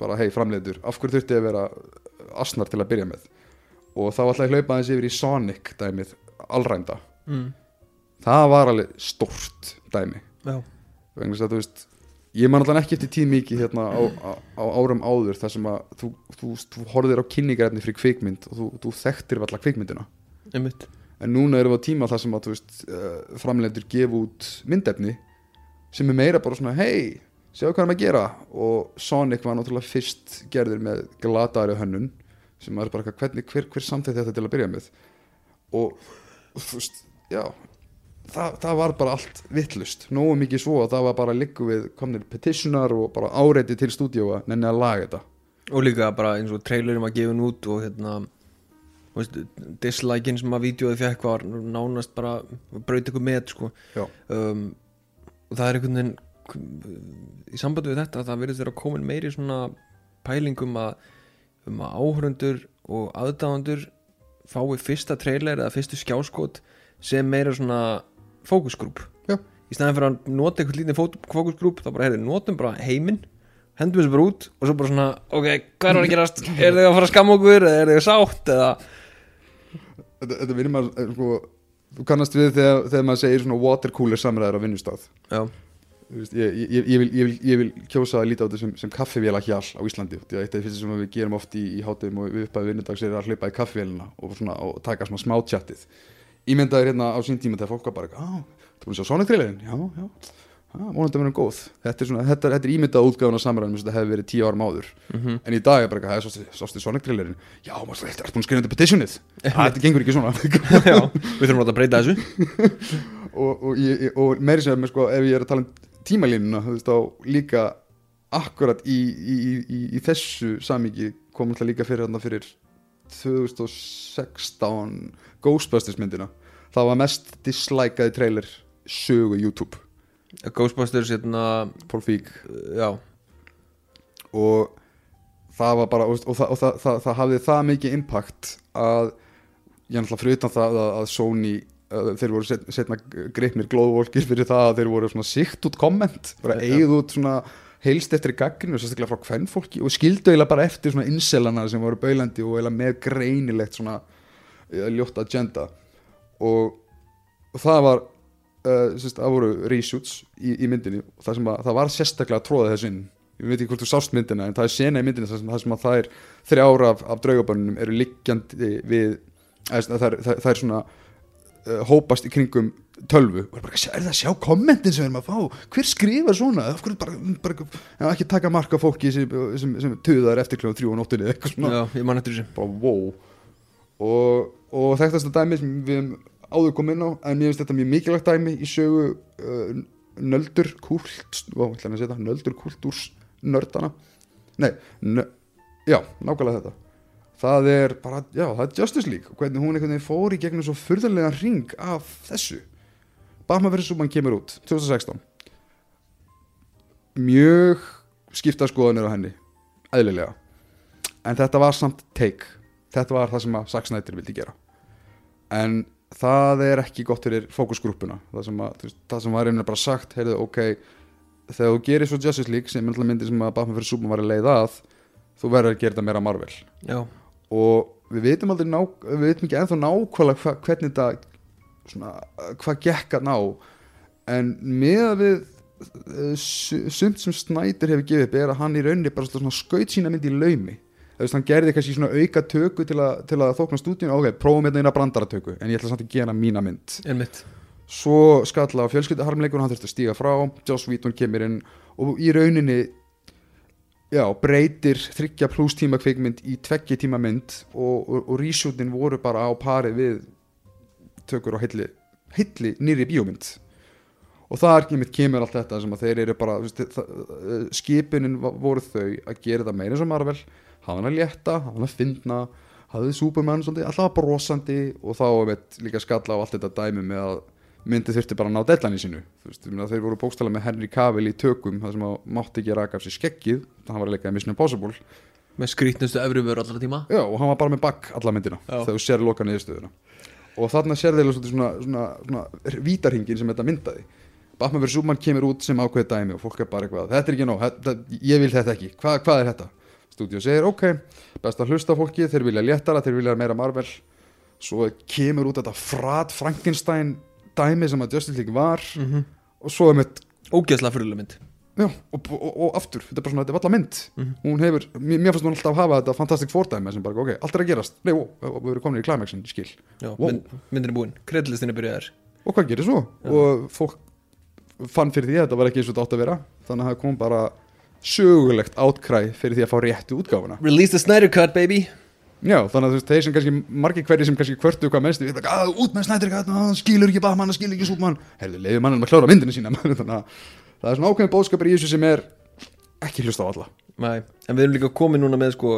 bara hei framleitur af hverju þurfti að vera asnar til að byrja með og þá ætla ég að hlaupa aðeins yfir í Sonic dæmið allrænda mm. það var alveg stórt dæmi. Að veist ég man alltaf ekki eftir tíð mikið hérna á, á, á árum áður þar sem að þú, þú, þú horfðir á kynningarefni fyrir kvikmynd og þú, þú þekktir alltaf kvikmyndina. Einmitt. En núna erum við á tíma þar sem að veist uh, framleitur gefa út myndefni sem er meira bara svona hei, sjáu hvað erum að gera. Og Sonic var náttúrulega fyrst gerður með glataðari hönnun sem er bara eitthvað, hvernig, hver, hver samþýtti þetta til að byrja með? Og, og þú veist, já það, það var bara allt vittlust nógu mikið svo að það var bara líku við komnir petitionar og bara áreiti til stúdíu að nenni að laga þetta. Og líka bara eins og trailerum að gefa hún út og hérna dislikein sem að vídeoði fekk var nánast bara braut ykkur með sko. Um, og það er einhvern veginn í sambandi við þetta það verður þeirra komin meiri svona pælingum að um að áhörundur og aðdáðandur fái fyrsta trailer eða fyrstu skjáskot sem meira svona fókusgrúp. Í staðin fyrir að nota eitthvað lítið fókusgrúp þá bara heyrðu, notum bara heiminn hendum þessu bara út og svo bara svona ok, hvað er að gerast, er þau að fara að skamma okkur eða er þau sátt eða? Þetta, þetta vinnir maður eh, sko, þú kannast við þegar, þegar maður segir svona watercooler samræður á vinnustaf já, veist, ég, ég, ég, vil, ég, vil, ég vil kjósa að líta á þetta sem, sem kaffivéla hjal á Íslandi. Af því fyrst sem við gerum oft í, í hátum og við uppaði vinnudags er að hlaupa í kaffivélina og, svona, og taka svona smá tjattið ímyndaður hérna á sín tíma þegar fólk var bara á, þú búin að sjá Sonic trailerin? Já, já ah, að vera góð. Þetta er, svona, þetta, þetta er ímyndað útgáðan á samræðum sem þetta hefði verið tíu árum áður. Mhm. en í dag er bara eitthvað, "Hæ, sástu- sástu Sonic trailerin já, maður þetta er búin að skrifa þetta petitionið? Ah, þetta gengur ekki svona. Já, við þurfum alltaf að breyta þessu. Og, og, og meiri sem sko, ef ég er að tala um tímalínuna þú veist, þá líka akkurat í, í, í, í, í þessu samíki kom alltaf líka fyrir þarna fyrir 2016 Ghostbusters myndina. Það var mest dislikeaði trailer sögu YouTube. Ghostbusters, hérna, Paul Feig já. Og það var bara og, og, það, og það, það, það hafði það mikið impact að ég náttúrulega fyrir utan það að, að Sony þeir voru set, setna greipnir glóðvolkir fyrir það að þeir voru svona síkt út komment bara eigið út svona heilst eftir gaggrinni og sérstaklega frá kvennfólki og skildu eiginlega bara eftir svona inselana sem voru baulandi og eiginlega með greinilegt svona uh, ljótt agenda. Og, og það var uh, sérst, það voru reshoots í, í myndinni og það að það var sérstaklega að tróða þess inn. Ég veit ekki hvort þú sást myndina en það er sena í myndinni þar sem, þar sem að það er þrjára af, af draugabörnunum eru liggjandi við það er, það, það er svona hópast í kringum tölvu. Og er bara, er það að sjá kommentin sem við erum að fá? Hver skrifar svona? Bara, bara ekki taka marka fólki sem, sem, sem tuðar eftir kljóðum þrjú og nóttinni eitthvað svona? Já, ég man eftir þessu. Bara wow. Og, og þekktasta dæmi sem við höfum áður komið inn á en mér finnst þetta mjög mikilvægt dæmi í sögu uh, nöldur kult ó, að nöldur kultúrs nördana nei, já, nákvæmlega þetta það er bara, já, það er Justice League. Og hvernig hún einhvern veginn fór í gegnum svo furðarlega ring af þessu. Batman vs. Superman kemur út 2016 mjög skipta skoðanir á henni eðlilega. En þetta var samt take. Þetta var það sem að Zack Snyder vildi gera. En það er ekki gott fyrir fókusgrúpuna það sem, að, veist, það sem var einnig bara sagt heyrðu, ok, þegar þú gerir svo Justice League sem er alltaf myndi sem að Batman fyrir Superman var að leiða að þú verður að gera þetta meira Marvel. Já, og við veitum aldrei ná, við veitum ekki ennþá nákvæmlega hva, hvernig þetta svona, hvað gekk að ná. En með að við su- sumt sem Snyder hefur gefið upp er að hann í rauninni bara svona skaut sína myndi í laumi. Þú veist, hann gerði kannski svona auka töku til til að þókna stúdíun, ok, prófum þetta eina brandaratöku en ég ætla samt að gera mína mynd. Einmitt. Svo skalla á fjölskyldaharmleikur hann þurfti að stíga frá, Joss Whedon kemur inn og í rauninni já, breytir þryggja pluss tíma kvikmynd í tveggja tíma mynd og, og, og reshootin voru bara á pari við tökur á heilli, heilli nýri bíómynd. Og þar kemur, kemur allt þetta sem að þeir eru bara það, va- voru þau að gera það meira og Marvel. Hafa hann að létta, hafa hann að finna hafði Superman svolítið, alltaf brosandi og þá veit líka skalla á allt þetta dæmi með að myndi þurfti bara að ná deadline í meina, þeir voru bókstala með Henry Cavill í tökum það sem að mátti ekki raka af sér skeggið. Hann var að leika í Mission Impossible. Með skrýtnustu efruvör allra tíma. Já, og hann var bara með bakk alla myndina Já. þegar þú sér loka niðurstöðuna. Og þarna sér þeir svona, svona, svona, svona vítarhingin sem þetta myndaði. Batman vs. Superman kemur út sem ákveðið dæmi og fólk er bara eitthvað, þetta er ekki nóg þetta, ég vil þetta ekki, Hva, hvað er þetta? Stúdíu segir, ok, best að hlusta fólki þeir vilja léttara, þeir vilja meira Marvel. Svo kemur út þetta frat Frankenstein dæmi sem að Justice League var mm -hmm. og svo er mitt Ógeðslega fyrirlega mynd Já, og, og, og aftur, þetta er bara svona, þetta er valla mynd Mhm. hún hefur, mér, mér fannst hún alltaf hafa þetta fantastic fordæmi sem bara, ok, allt er að gerast nei, ó, við erum komin í ég skil Já, Wow. mynd, myndin er búin, kreddlistin er byrjaðar og hvað gerir svo? Já. og fólk fann fyrir því að þetta var ekki eins og þetta átt að vera þannig að það kom bara sögulegt átkræ fyrir því að fá réttu útgáfuna Release the Snyder Cut baby já, þannig að þú veist, þeir sem kannski margir hverju sem kannski kvörtu hvað mennst við að út með snættir hann skilur ekki Batman, hann skilur ekki Superman. Heyrðu, leiður mannum að klára myndinu sína þannig að það er svona ákveðin bóðskapur í þessu sem er ekki hlusta á alla. Nei, en við erum líka komið núna með sko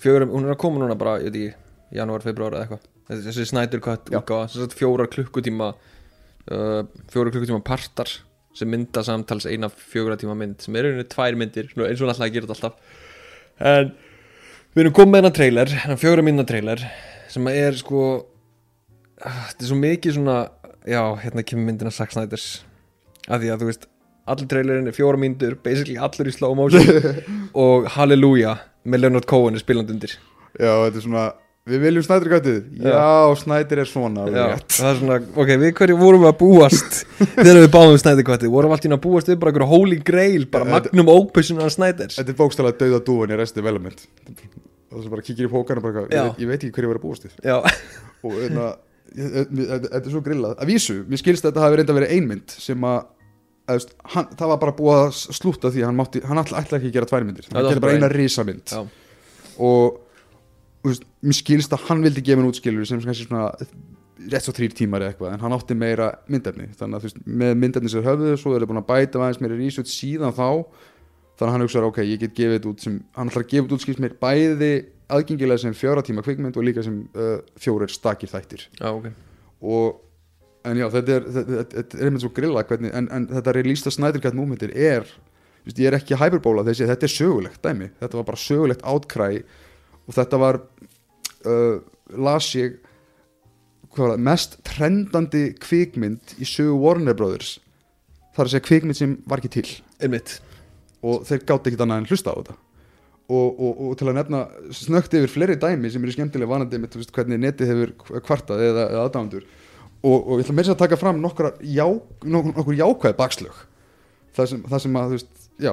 fjögur, hún er að koma núna bara, ég veit ekki, janúar, februar eða eitthvað. Þessi- sem sagt fjórar klukkutíma uh, fjórar klukkutíma partar sem mynda samtals eina fjóra tíma mynd sem er einu tvær myndir, eins og alltaf að gera þetta alltaf. En við erum komið með hennar trailer, hennar fjóra mynda trailer sem er sko ah, þetta er svo mikið svona já, hérna kemur myndina Zack Snyders. Af því að þú veist allir trailerin er fjóra myndur, basically allur í slow motion. Og Hallelujah með Leonard Cohen er spilandi undir. Já, þetta er svona við viljum snættir gætið Já. já, snættir er svona Já, það er svona, ok, við hverju vorum við að búast þegar við báðum Snyder Cut vorum alltaf að búast við bara einhverju holy grail bara magnum ópussunar Snyders þetta er bókstæðlega dauða dúan í resti velament og þess að bara kíkir í pókan og bara, ég, ég veit ekki hverju var að búast við. Og hérna, þetta er svo grillað. Að vísu, mér skilst að þetta hafi reynda verið einmynd sem að veist, hann, það var bara búið að slúta því að hann, mátti, hann ætla, ekki að gera tvær myndir. Það hann gerði bara eina risamynd og veist, mér skilst að hann vildi gefa hann útskilur sem kannski svona rétt svo þrýr tímar eða eitthvað en hann átti meira myndefni. Þannig að þú veist, með myndefni sér höfðu svo er það búin að bæta aðeins meira research síðan þá. Þannig að hann hugsaður ok, ég get gefið þetta út sem hann ætlar að gefa út skilst mér bæði aðgengilega sem fjóra tíma kvikmynd og líka sem uh, fjórir stakir þættir. Já, ok. Og en já, þetta er, þetta, þetta, er einmitt svo grilla hvernig, en, en þetta released Snyder Cut movementir er, þú veist, ég er ekki hyperbóla þessi, þetta er sögulegt dæmi, þetta var bara sögulegt átkræ og þetta var uh, las ég var það, mest trendandi kvikmynd í sögu Warner Brothers. Það er að segja kvikmynd sem var ekki til. Einmitt. Og þeir gátt ekkert annað en hlusta á þetta. Og, og, og til að nefna snögt yfir fleiri dæmi sem eru skemmtilega vanandi með veist, hvernig netið hefur kvartað eða, eða aðdæmandur og, og ég ætla meira að taka fram nokkra já, nokkur, nokkur jákvæði bakslög. Það sem, það sem að þú veist, já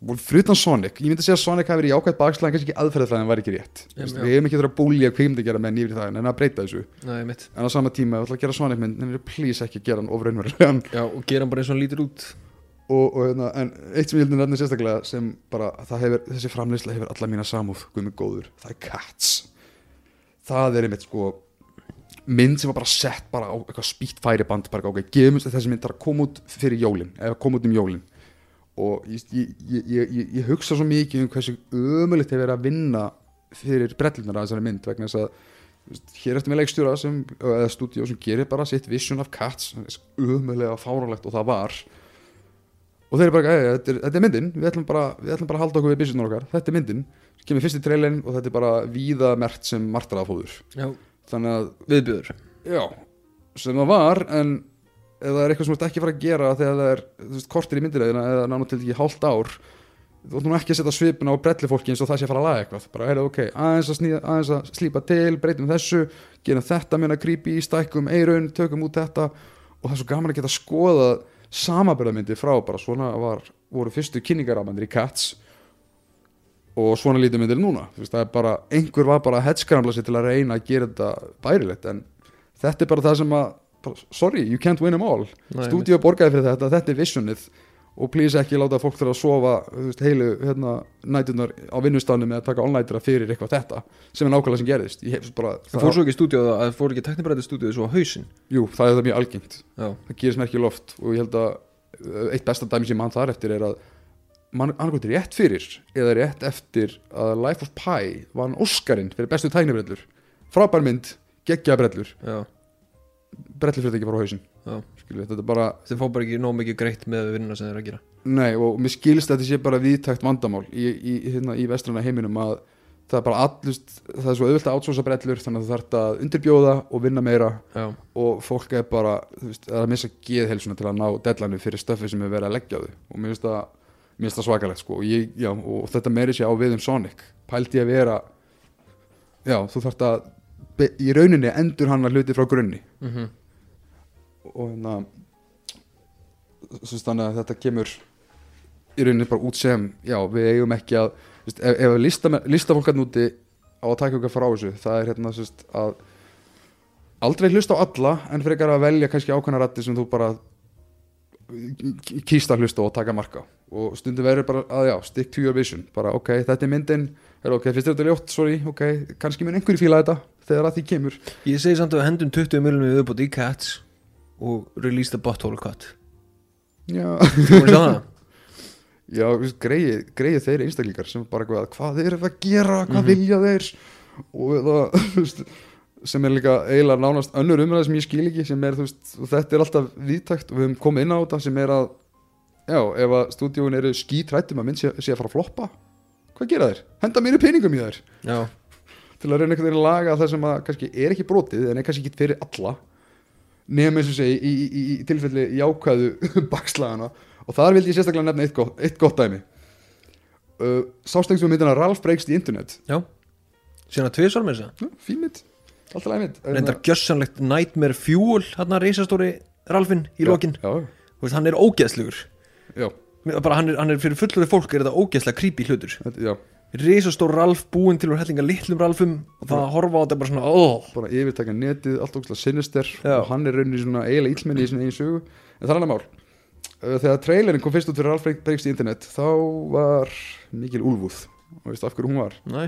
voru frutan Sonic, ég myndi að segja að Sonic hafi verið jákvæð bakslag en kannski ekki aðferðafræðin var ekki rétt. Já. við hefum ekki þurfa að búlja kvikmyndi gera menn yfir í það en að breyta þessu. Nei, en á sama tíma, þú ætla að gera Sonic mynd en please ekki gera hann ofraunverulegan og gera hann bara eins og hann lítur út. Og, og hérna, en eitt sem ég heldur nefnir sérstaklega sem bara, hefur, þessi framleysla hefur alla mína samúð, guð mig góður það er Cats. Það er einmitt sko mynd sem var bara sett bara á eitthvað spýtt færiband bara ok, gefum þessi mynd þarf að koma út fyrir jólin, eða koma út um jólin og ég, ég, ég, ég, ég hugsa svo mikið um hversu ömulegt hefur verið að vinna fyrir brellunar að þessari mynd vegna þess að veist, hér eftir með leikstjóra sem, eða stúdíó sem gerir bara sitt vision of cats ömulega fárálegt og það var. Og þeir eru bara, "Jæja, þetta er, þetta er myndin við ætlum, bara, við ætlum bara að halda okkur við businessun okkar. Þetta er myndin, svo kemur fyrst í trailerin og þetta er bara víða mert sem martraðafóður þannig að, viðbjöður já sem það var, en ef það er eitthvað sem þú ert ekki að fara að gera þegar það er veist, kortir í myndiræðina eða nánu til ekki hálft ár þú ætlum nú ekki að setja svipuna á brelli fólki eins og það sé að fara að laga eitthvað. Bara, heyrðu, ok, aðeins að, sníða, aðeins að slípa til breytum þessu, gerum þetta minna creepy, stækkum eirun, tökum út þetta. Og það er svo gaman að geta skoða samabörðamyndi frá bara svona var, voru fyrstu kynningaramandir í Cats og svona lítið myndir núna. Veist, bara, einhver var bara að headskramla sig til að reyna að gera þetta bærilegt en þetta er bara það sem að sorry, you can't win them all. Stúdíu borgaði fyrir þetta, þetta er visionið og please ekki láta fólk þurfa að sofa veist, heilu hérna, nætunar á vinnustafnum með að taka online fyrir eitthvað þetta sem er nákvæmlega sem gerðist. Hef bara, Það fór svo ekki stúdíu að fór ekki teknibræði stúdíu svo á hausinn? Jú, það er það mjög algengt. Já, það gerist mér ekki loft og ég held að uh, eitt besta dæmi sem mann þar eftir er að mann annarkvæmt rétt fyrir eða rétt eftir að Life of Pi vann Óskarinn fyrir bestu tæknibrellur. Frábær mynd, ekki bara á hausinn. Já. Skilju, þetta er bara, Þeir fá bara ekki nóg mikið greitt með vinnuna sem þeir að gera. Nei og mér skilst að þetta sé bara viðtækt vandamál í, í, hérna, í vestrana heiminum að það er bara allust, það er svo auðvitað að átsosa brellur þannig að það þarf að undirbjóða og vinna meira Já, og fólk er bara þú veist, er að missa geðhelsuna til að ná deadline fyrir stöfi sem er verið að leggja á þau. Og mér finnst það, mér finnst það svakalegt sko. og, ég, já, og þetta meiri sér á við um Sonic. Pældi ég að vera já, þú þarft að í rauninni endur hann að hluti frá grunni. Mhm og hérna þannig að þetta kemur í rauninni bara út sem já, við eigum ekki að ef, ef lista, listafólk að núti á að taka okkar frá þessu það er hérna veist, að aldrei hlusta á alla en frekar að velja kannski ákveðna rætti sem þú bara kýst að hlusta á og taka marka á. Og stundum verður bara að já, stick to your vision. Bara ok, þetta er myndin. Er ok, finnst þér þetta ljótt, sorry, ok kannski mun einhverju fíla þetta þegar að því kemur. Ég segi samt að við hendum 20 miljonum við uppátt í Cats og release the butthole cut. Já, já greið, þeir einstaklingar sem bara eitthvað, hvað þeir eru að gera hvað Mhm. vilja þeir? Og það, sem er líka eiginlega nánast önnur umræð sem ég skil ekki sem er, þú veist, og þetta er alltaf viðtækt og við höfum komið inn á þetta sem er að já, ef að stúdíun eru skítrættum að mynd sé, sé að fara að floppa hvað gera þeir? Henda mér í peningum í þær. Já, til að reyna einhvern veginn að laga það sem að kannski er ekki brotið en er kannski ekki fyrir alla nema eins og segi í, í, í, í tilfelli jákvæðu bakslagana og þar vildi ég sérstaklega nefna eitt gott, eitt gott dæmi. Uh, sástengsum myndina Ralph Breaks the Internet? Já. Síðan að tvisvar með þess Já, fín mynd, alltaf læg mynd. Reyndar gjössanlegt Nightmare Fuel Hann að reisastóri Ralfin í lokin. veist, Hann er ógeðslugur bara, hann, er, hann er fyrir fullurði fólk er þetta ógeðslega creepy hlutur. Já, Reisastór Ralf búinn til úr hellinga litlum Ralfum og það að horfa á þetta bara svona oh. bara yfirtaka netið allt ógæslega sinister Já. og hann er rauninni svona eiginlega illmenni í sinni eigin sögu. En það er annar mál. Þegar trailerin kom fyrst út fyrir Ralf Breaks í internet þá var mikil úlfúð. Og veist af hverju hún var? Nei,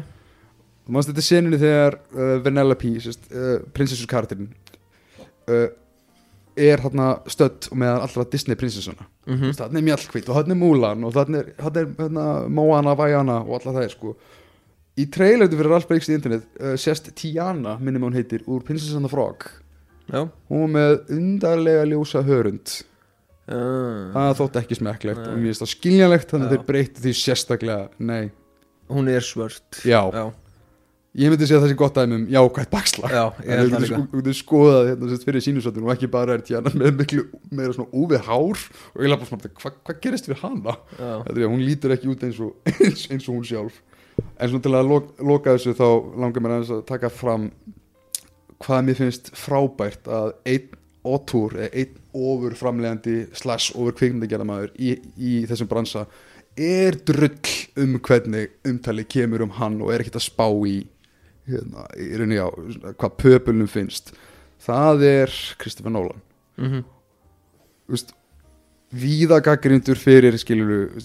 þú mannst þetta senunni þegar uh, Vanellope, uh, prinsessus karakterin uh, er þarna stödd meðan allra Disney prinsessuna mm þannig er Mjallkvít og þannig er Mulan og þannig er, er hérna, Moana, Vajana og alla það er sko. Í traileru fyrir Ralf Breaks í internet uh, sérst Tiana, minnum hún heitir úr Princess and the Frog. Já. Hún var með undarlega ljósa hörund. Uh, það þótti ekki smekklegt og mér finnst það skiljanlegt þannig að þeir breytti því sérstaklega. Nei, Hún er svört. Já, Já, ég myndi segja það sé gott dæmi um jákvætt bakslag. Já það Þú getur skoðað hérna fyrir sínusöndun og ekki bara er Tiana með miklu meira svona úfið hár og ég lafa bara svona, hvað hva gerist við hana? Þetta er, hún lítur ekki út eins og, eins, eins og hún sjálf. En svona til að loka, loka þessu þá langar mér aðeins að taka fram hvað mér finnst frábært að einn otur eða einn ofur framlegandi slash ofur kvikmyndagerðamaður í, í þessum bransa er drull um hvernig umtali kemur um hann og er ekkert að spá í hérna, í rauninni á hvað pöpulnum finnst. Það er Kristoffer Nolan. Mhm. Þú veist, víða gaggrindur fyrir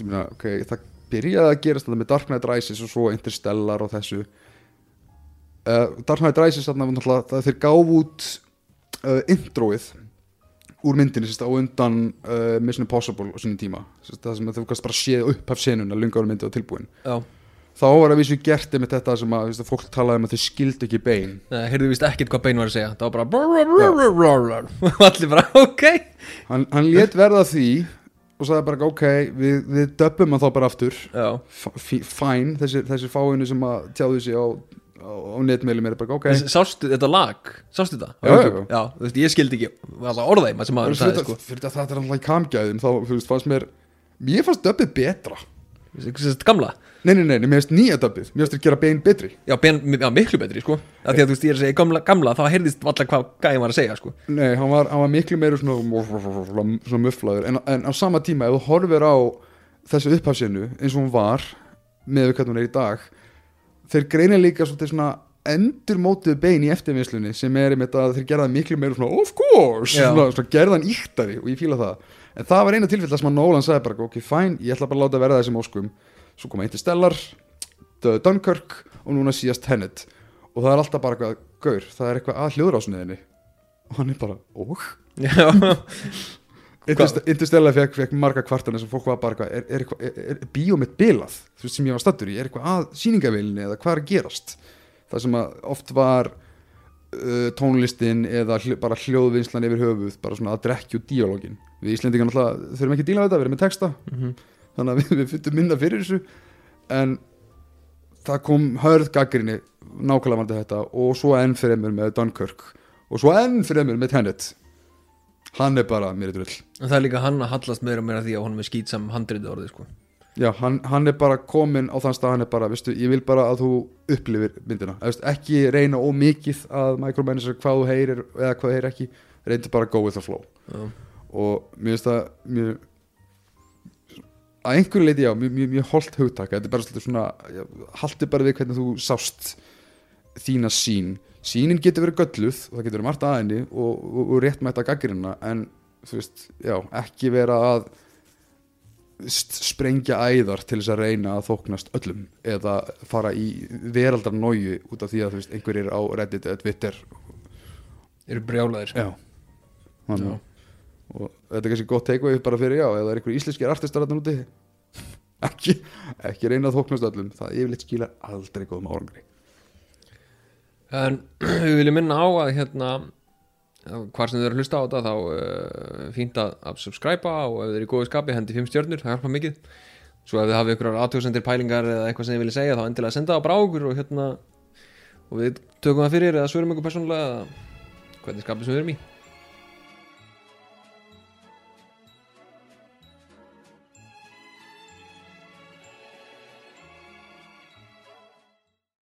minna, okay, það byrjaði að gerast þetta með Dark Knight Rises og svo Interstellar og þessu. Uh, Dark Knight Rises það þeir gáf út uh, introið úr myndinni sérst, á undan uh, Mission Impossible á sínum tíma. Sérst, það sem þú kannst bara séð upp af senuna lunga ára myndið á tilbúin Já, þá var að vísu gert með þetta sem að veist, fólk talaði um að þau skildu ekki bein. Nei, heyrðu víst ekkert hvað Bein var að segja. Það var bara Og allir bara, ok. Hann, hann lét verða því og sagði bara ok, við, við döppum hann þá bara aftur. Fæn, þessi, þessi fáinu sem að tjáðu sig á, á, á netmeilum er bara ok. Sástu þetta lag? Sástu þetta? Já, já. já ég skildi ekki. Orðaði maður sem sagði, þetta sko. fyrir þetta þetta er alltaf í kamgæðum þá fannst mér mér fannst döppið betra. Gamla nei, nei, nei, mér finnst nýja döppið mér finnst þér gera bein betri. Já, ben, já, miklu betri, sko. Því að þú veist, ég er að segja gamla, gamla þá heyrðist alltaf hvað gæði var að segja, sko. Nei, hann var, hann var miklu meira svona, svona mufflaður en, en á sama tíma ef þú horfir á þessu upphafsinu eins og hún var með við hvernig hún er í dag þeir greina líka svona endur mótið bein í eftirvinnslunni sem er einmitt að þeir gerða miklu meira svona of course, svona, svona gerðan íktari og ég fíla það, en það var eina tilfell sem að Nolan sagði bara, ok, fæn, ég ætla bara að láta verða þessum óskum, svo koma Interstellar The Dunkirk og núna síðast Tenet. Og það er alltaf bara eitthvað gaur, það er eitthvað að hljóðrásniðinni og hann er bara, Interst- Interstellar fekk, fekk marga kvartanir sem fólk var bara eitthvað, er, er, er, er bíómið bilað, þú veist sem ég var stattur í er eitthvað að sýningavilni eða hvað er að gerast? Það sem að oft var uh, tónlistin eða hljó, bara hljóðvinnslan yfir höfuð bara svona að drekja út díalógin. Við Íslendingar náttúrulega þurfum ekki að díla þetta, við erum með texta. Mhm. Þannig að við, við fyndum minna fyrir þessu. En það kom hörð gaggrinni nákvæmlega varandi þetta og svo enn fremur með Dunkirk og svo enn fremur með Tenet. Hann er bara mér er drull. En það er líka hann að hallast meira og meira því að honum er skýt sem handriði orðið, sko. Já, hann, hann er bara komin á þann stað hann er bara, veistu, ég vil bara að þú upplifir myndina, Eða, veist, ekki reyna ómikið að micromanage hvað þú heyrir eða hvað þú heyrir ekki, reyndu bara go with the flow. Já, og mér finnst það mjög að einhverju leiti já, mjög, mjög, mjög holt hugtaka þetta er bara svolítið svona, haldi bara við hvernig þú sást þína sín sínin getur verið gölluð og það getur verið margt að henni og, og, og rétt mætt að gaggrina en þú veist, já, ekki vera að sprengja æðar til þess að reyna að þóknast öllum eða fara í veraldar nóju út af því að þú veist, einhverjir á Reddit eða Twitter eru brjálaðir já, Þannig. Og þetta er kannski gott takeaway bara fyrir já, það er einhver íslenskir artistar þarna úti. Ekki, ekki reyna að þóknast öllum. Það yfirleitt skilar aldrei góðum árangri. En við viljum minna á að hérna hvar sem þið eru að hlusta á þetta þá uh, fínt að, að subscriba og ef þið eru í góðu skapi hendi 5 stjörnur, það hjálpa mikið. Svo ef þið hafið ykkur aðtjóðsendir pælingar eða eitthvað sem þið viljið segja þá endilega senda það á okkur og hérna og við tökum það fyrir eða svörum ykkur persónulega eða hvernig skapið sem við erum í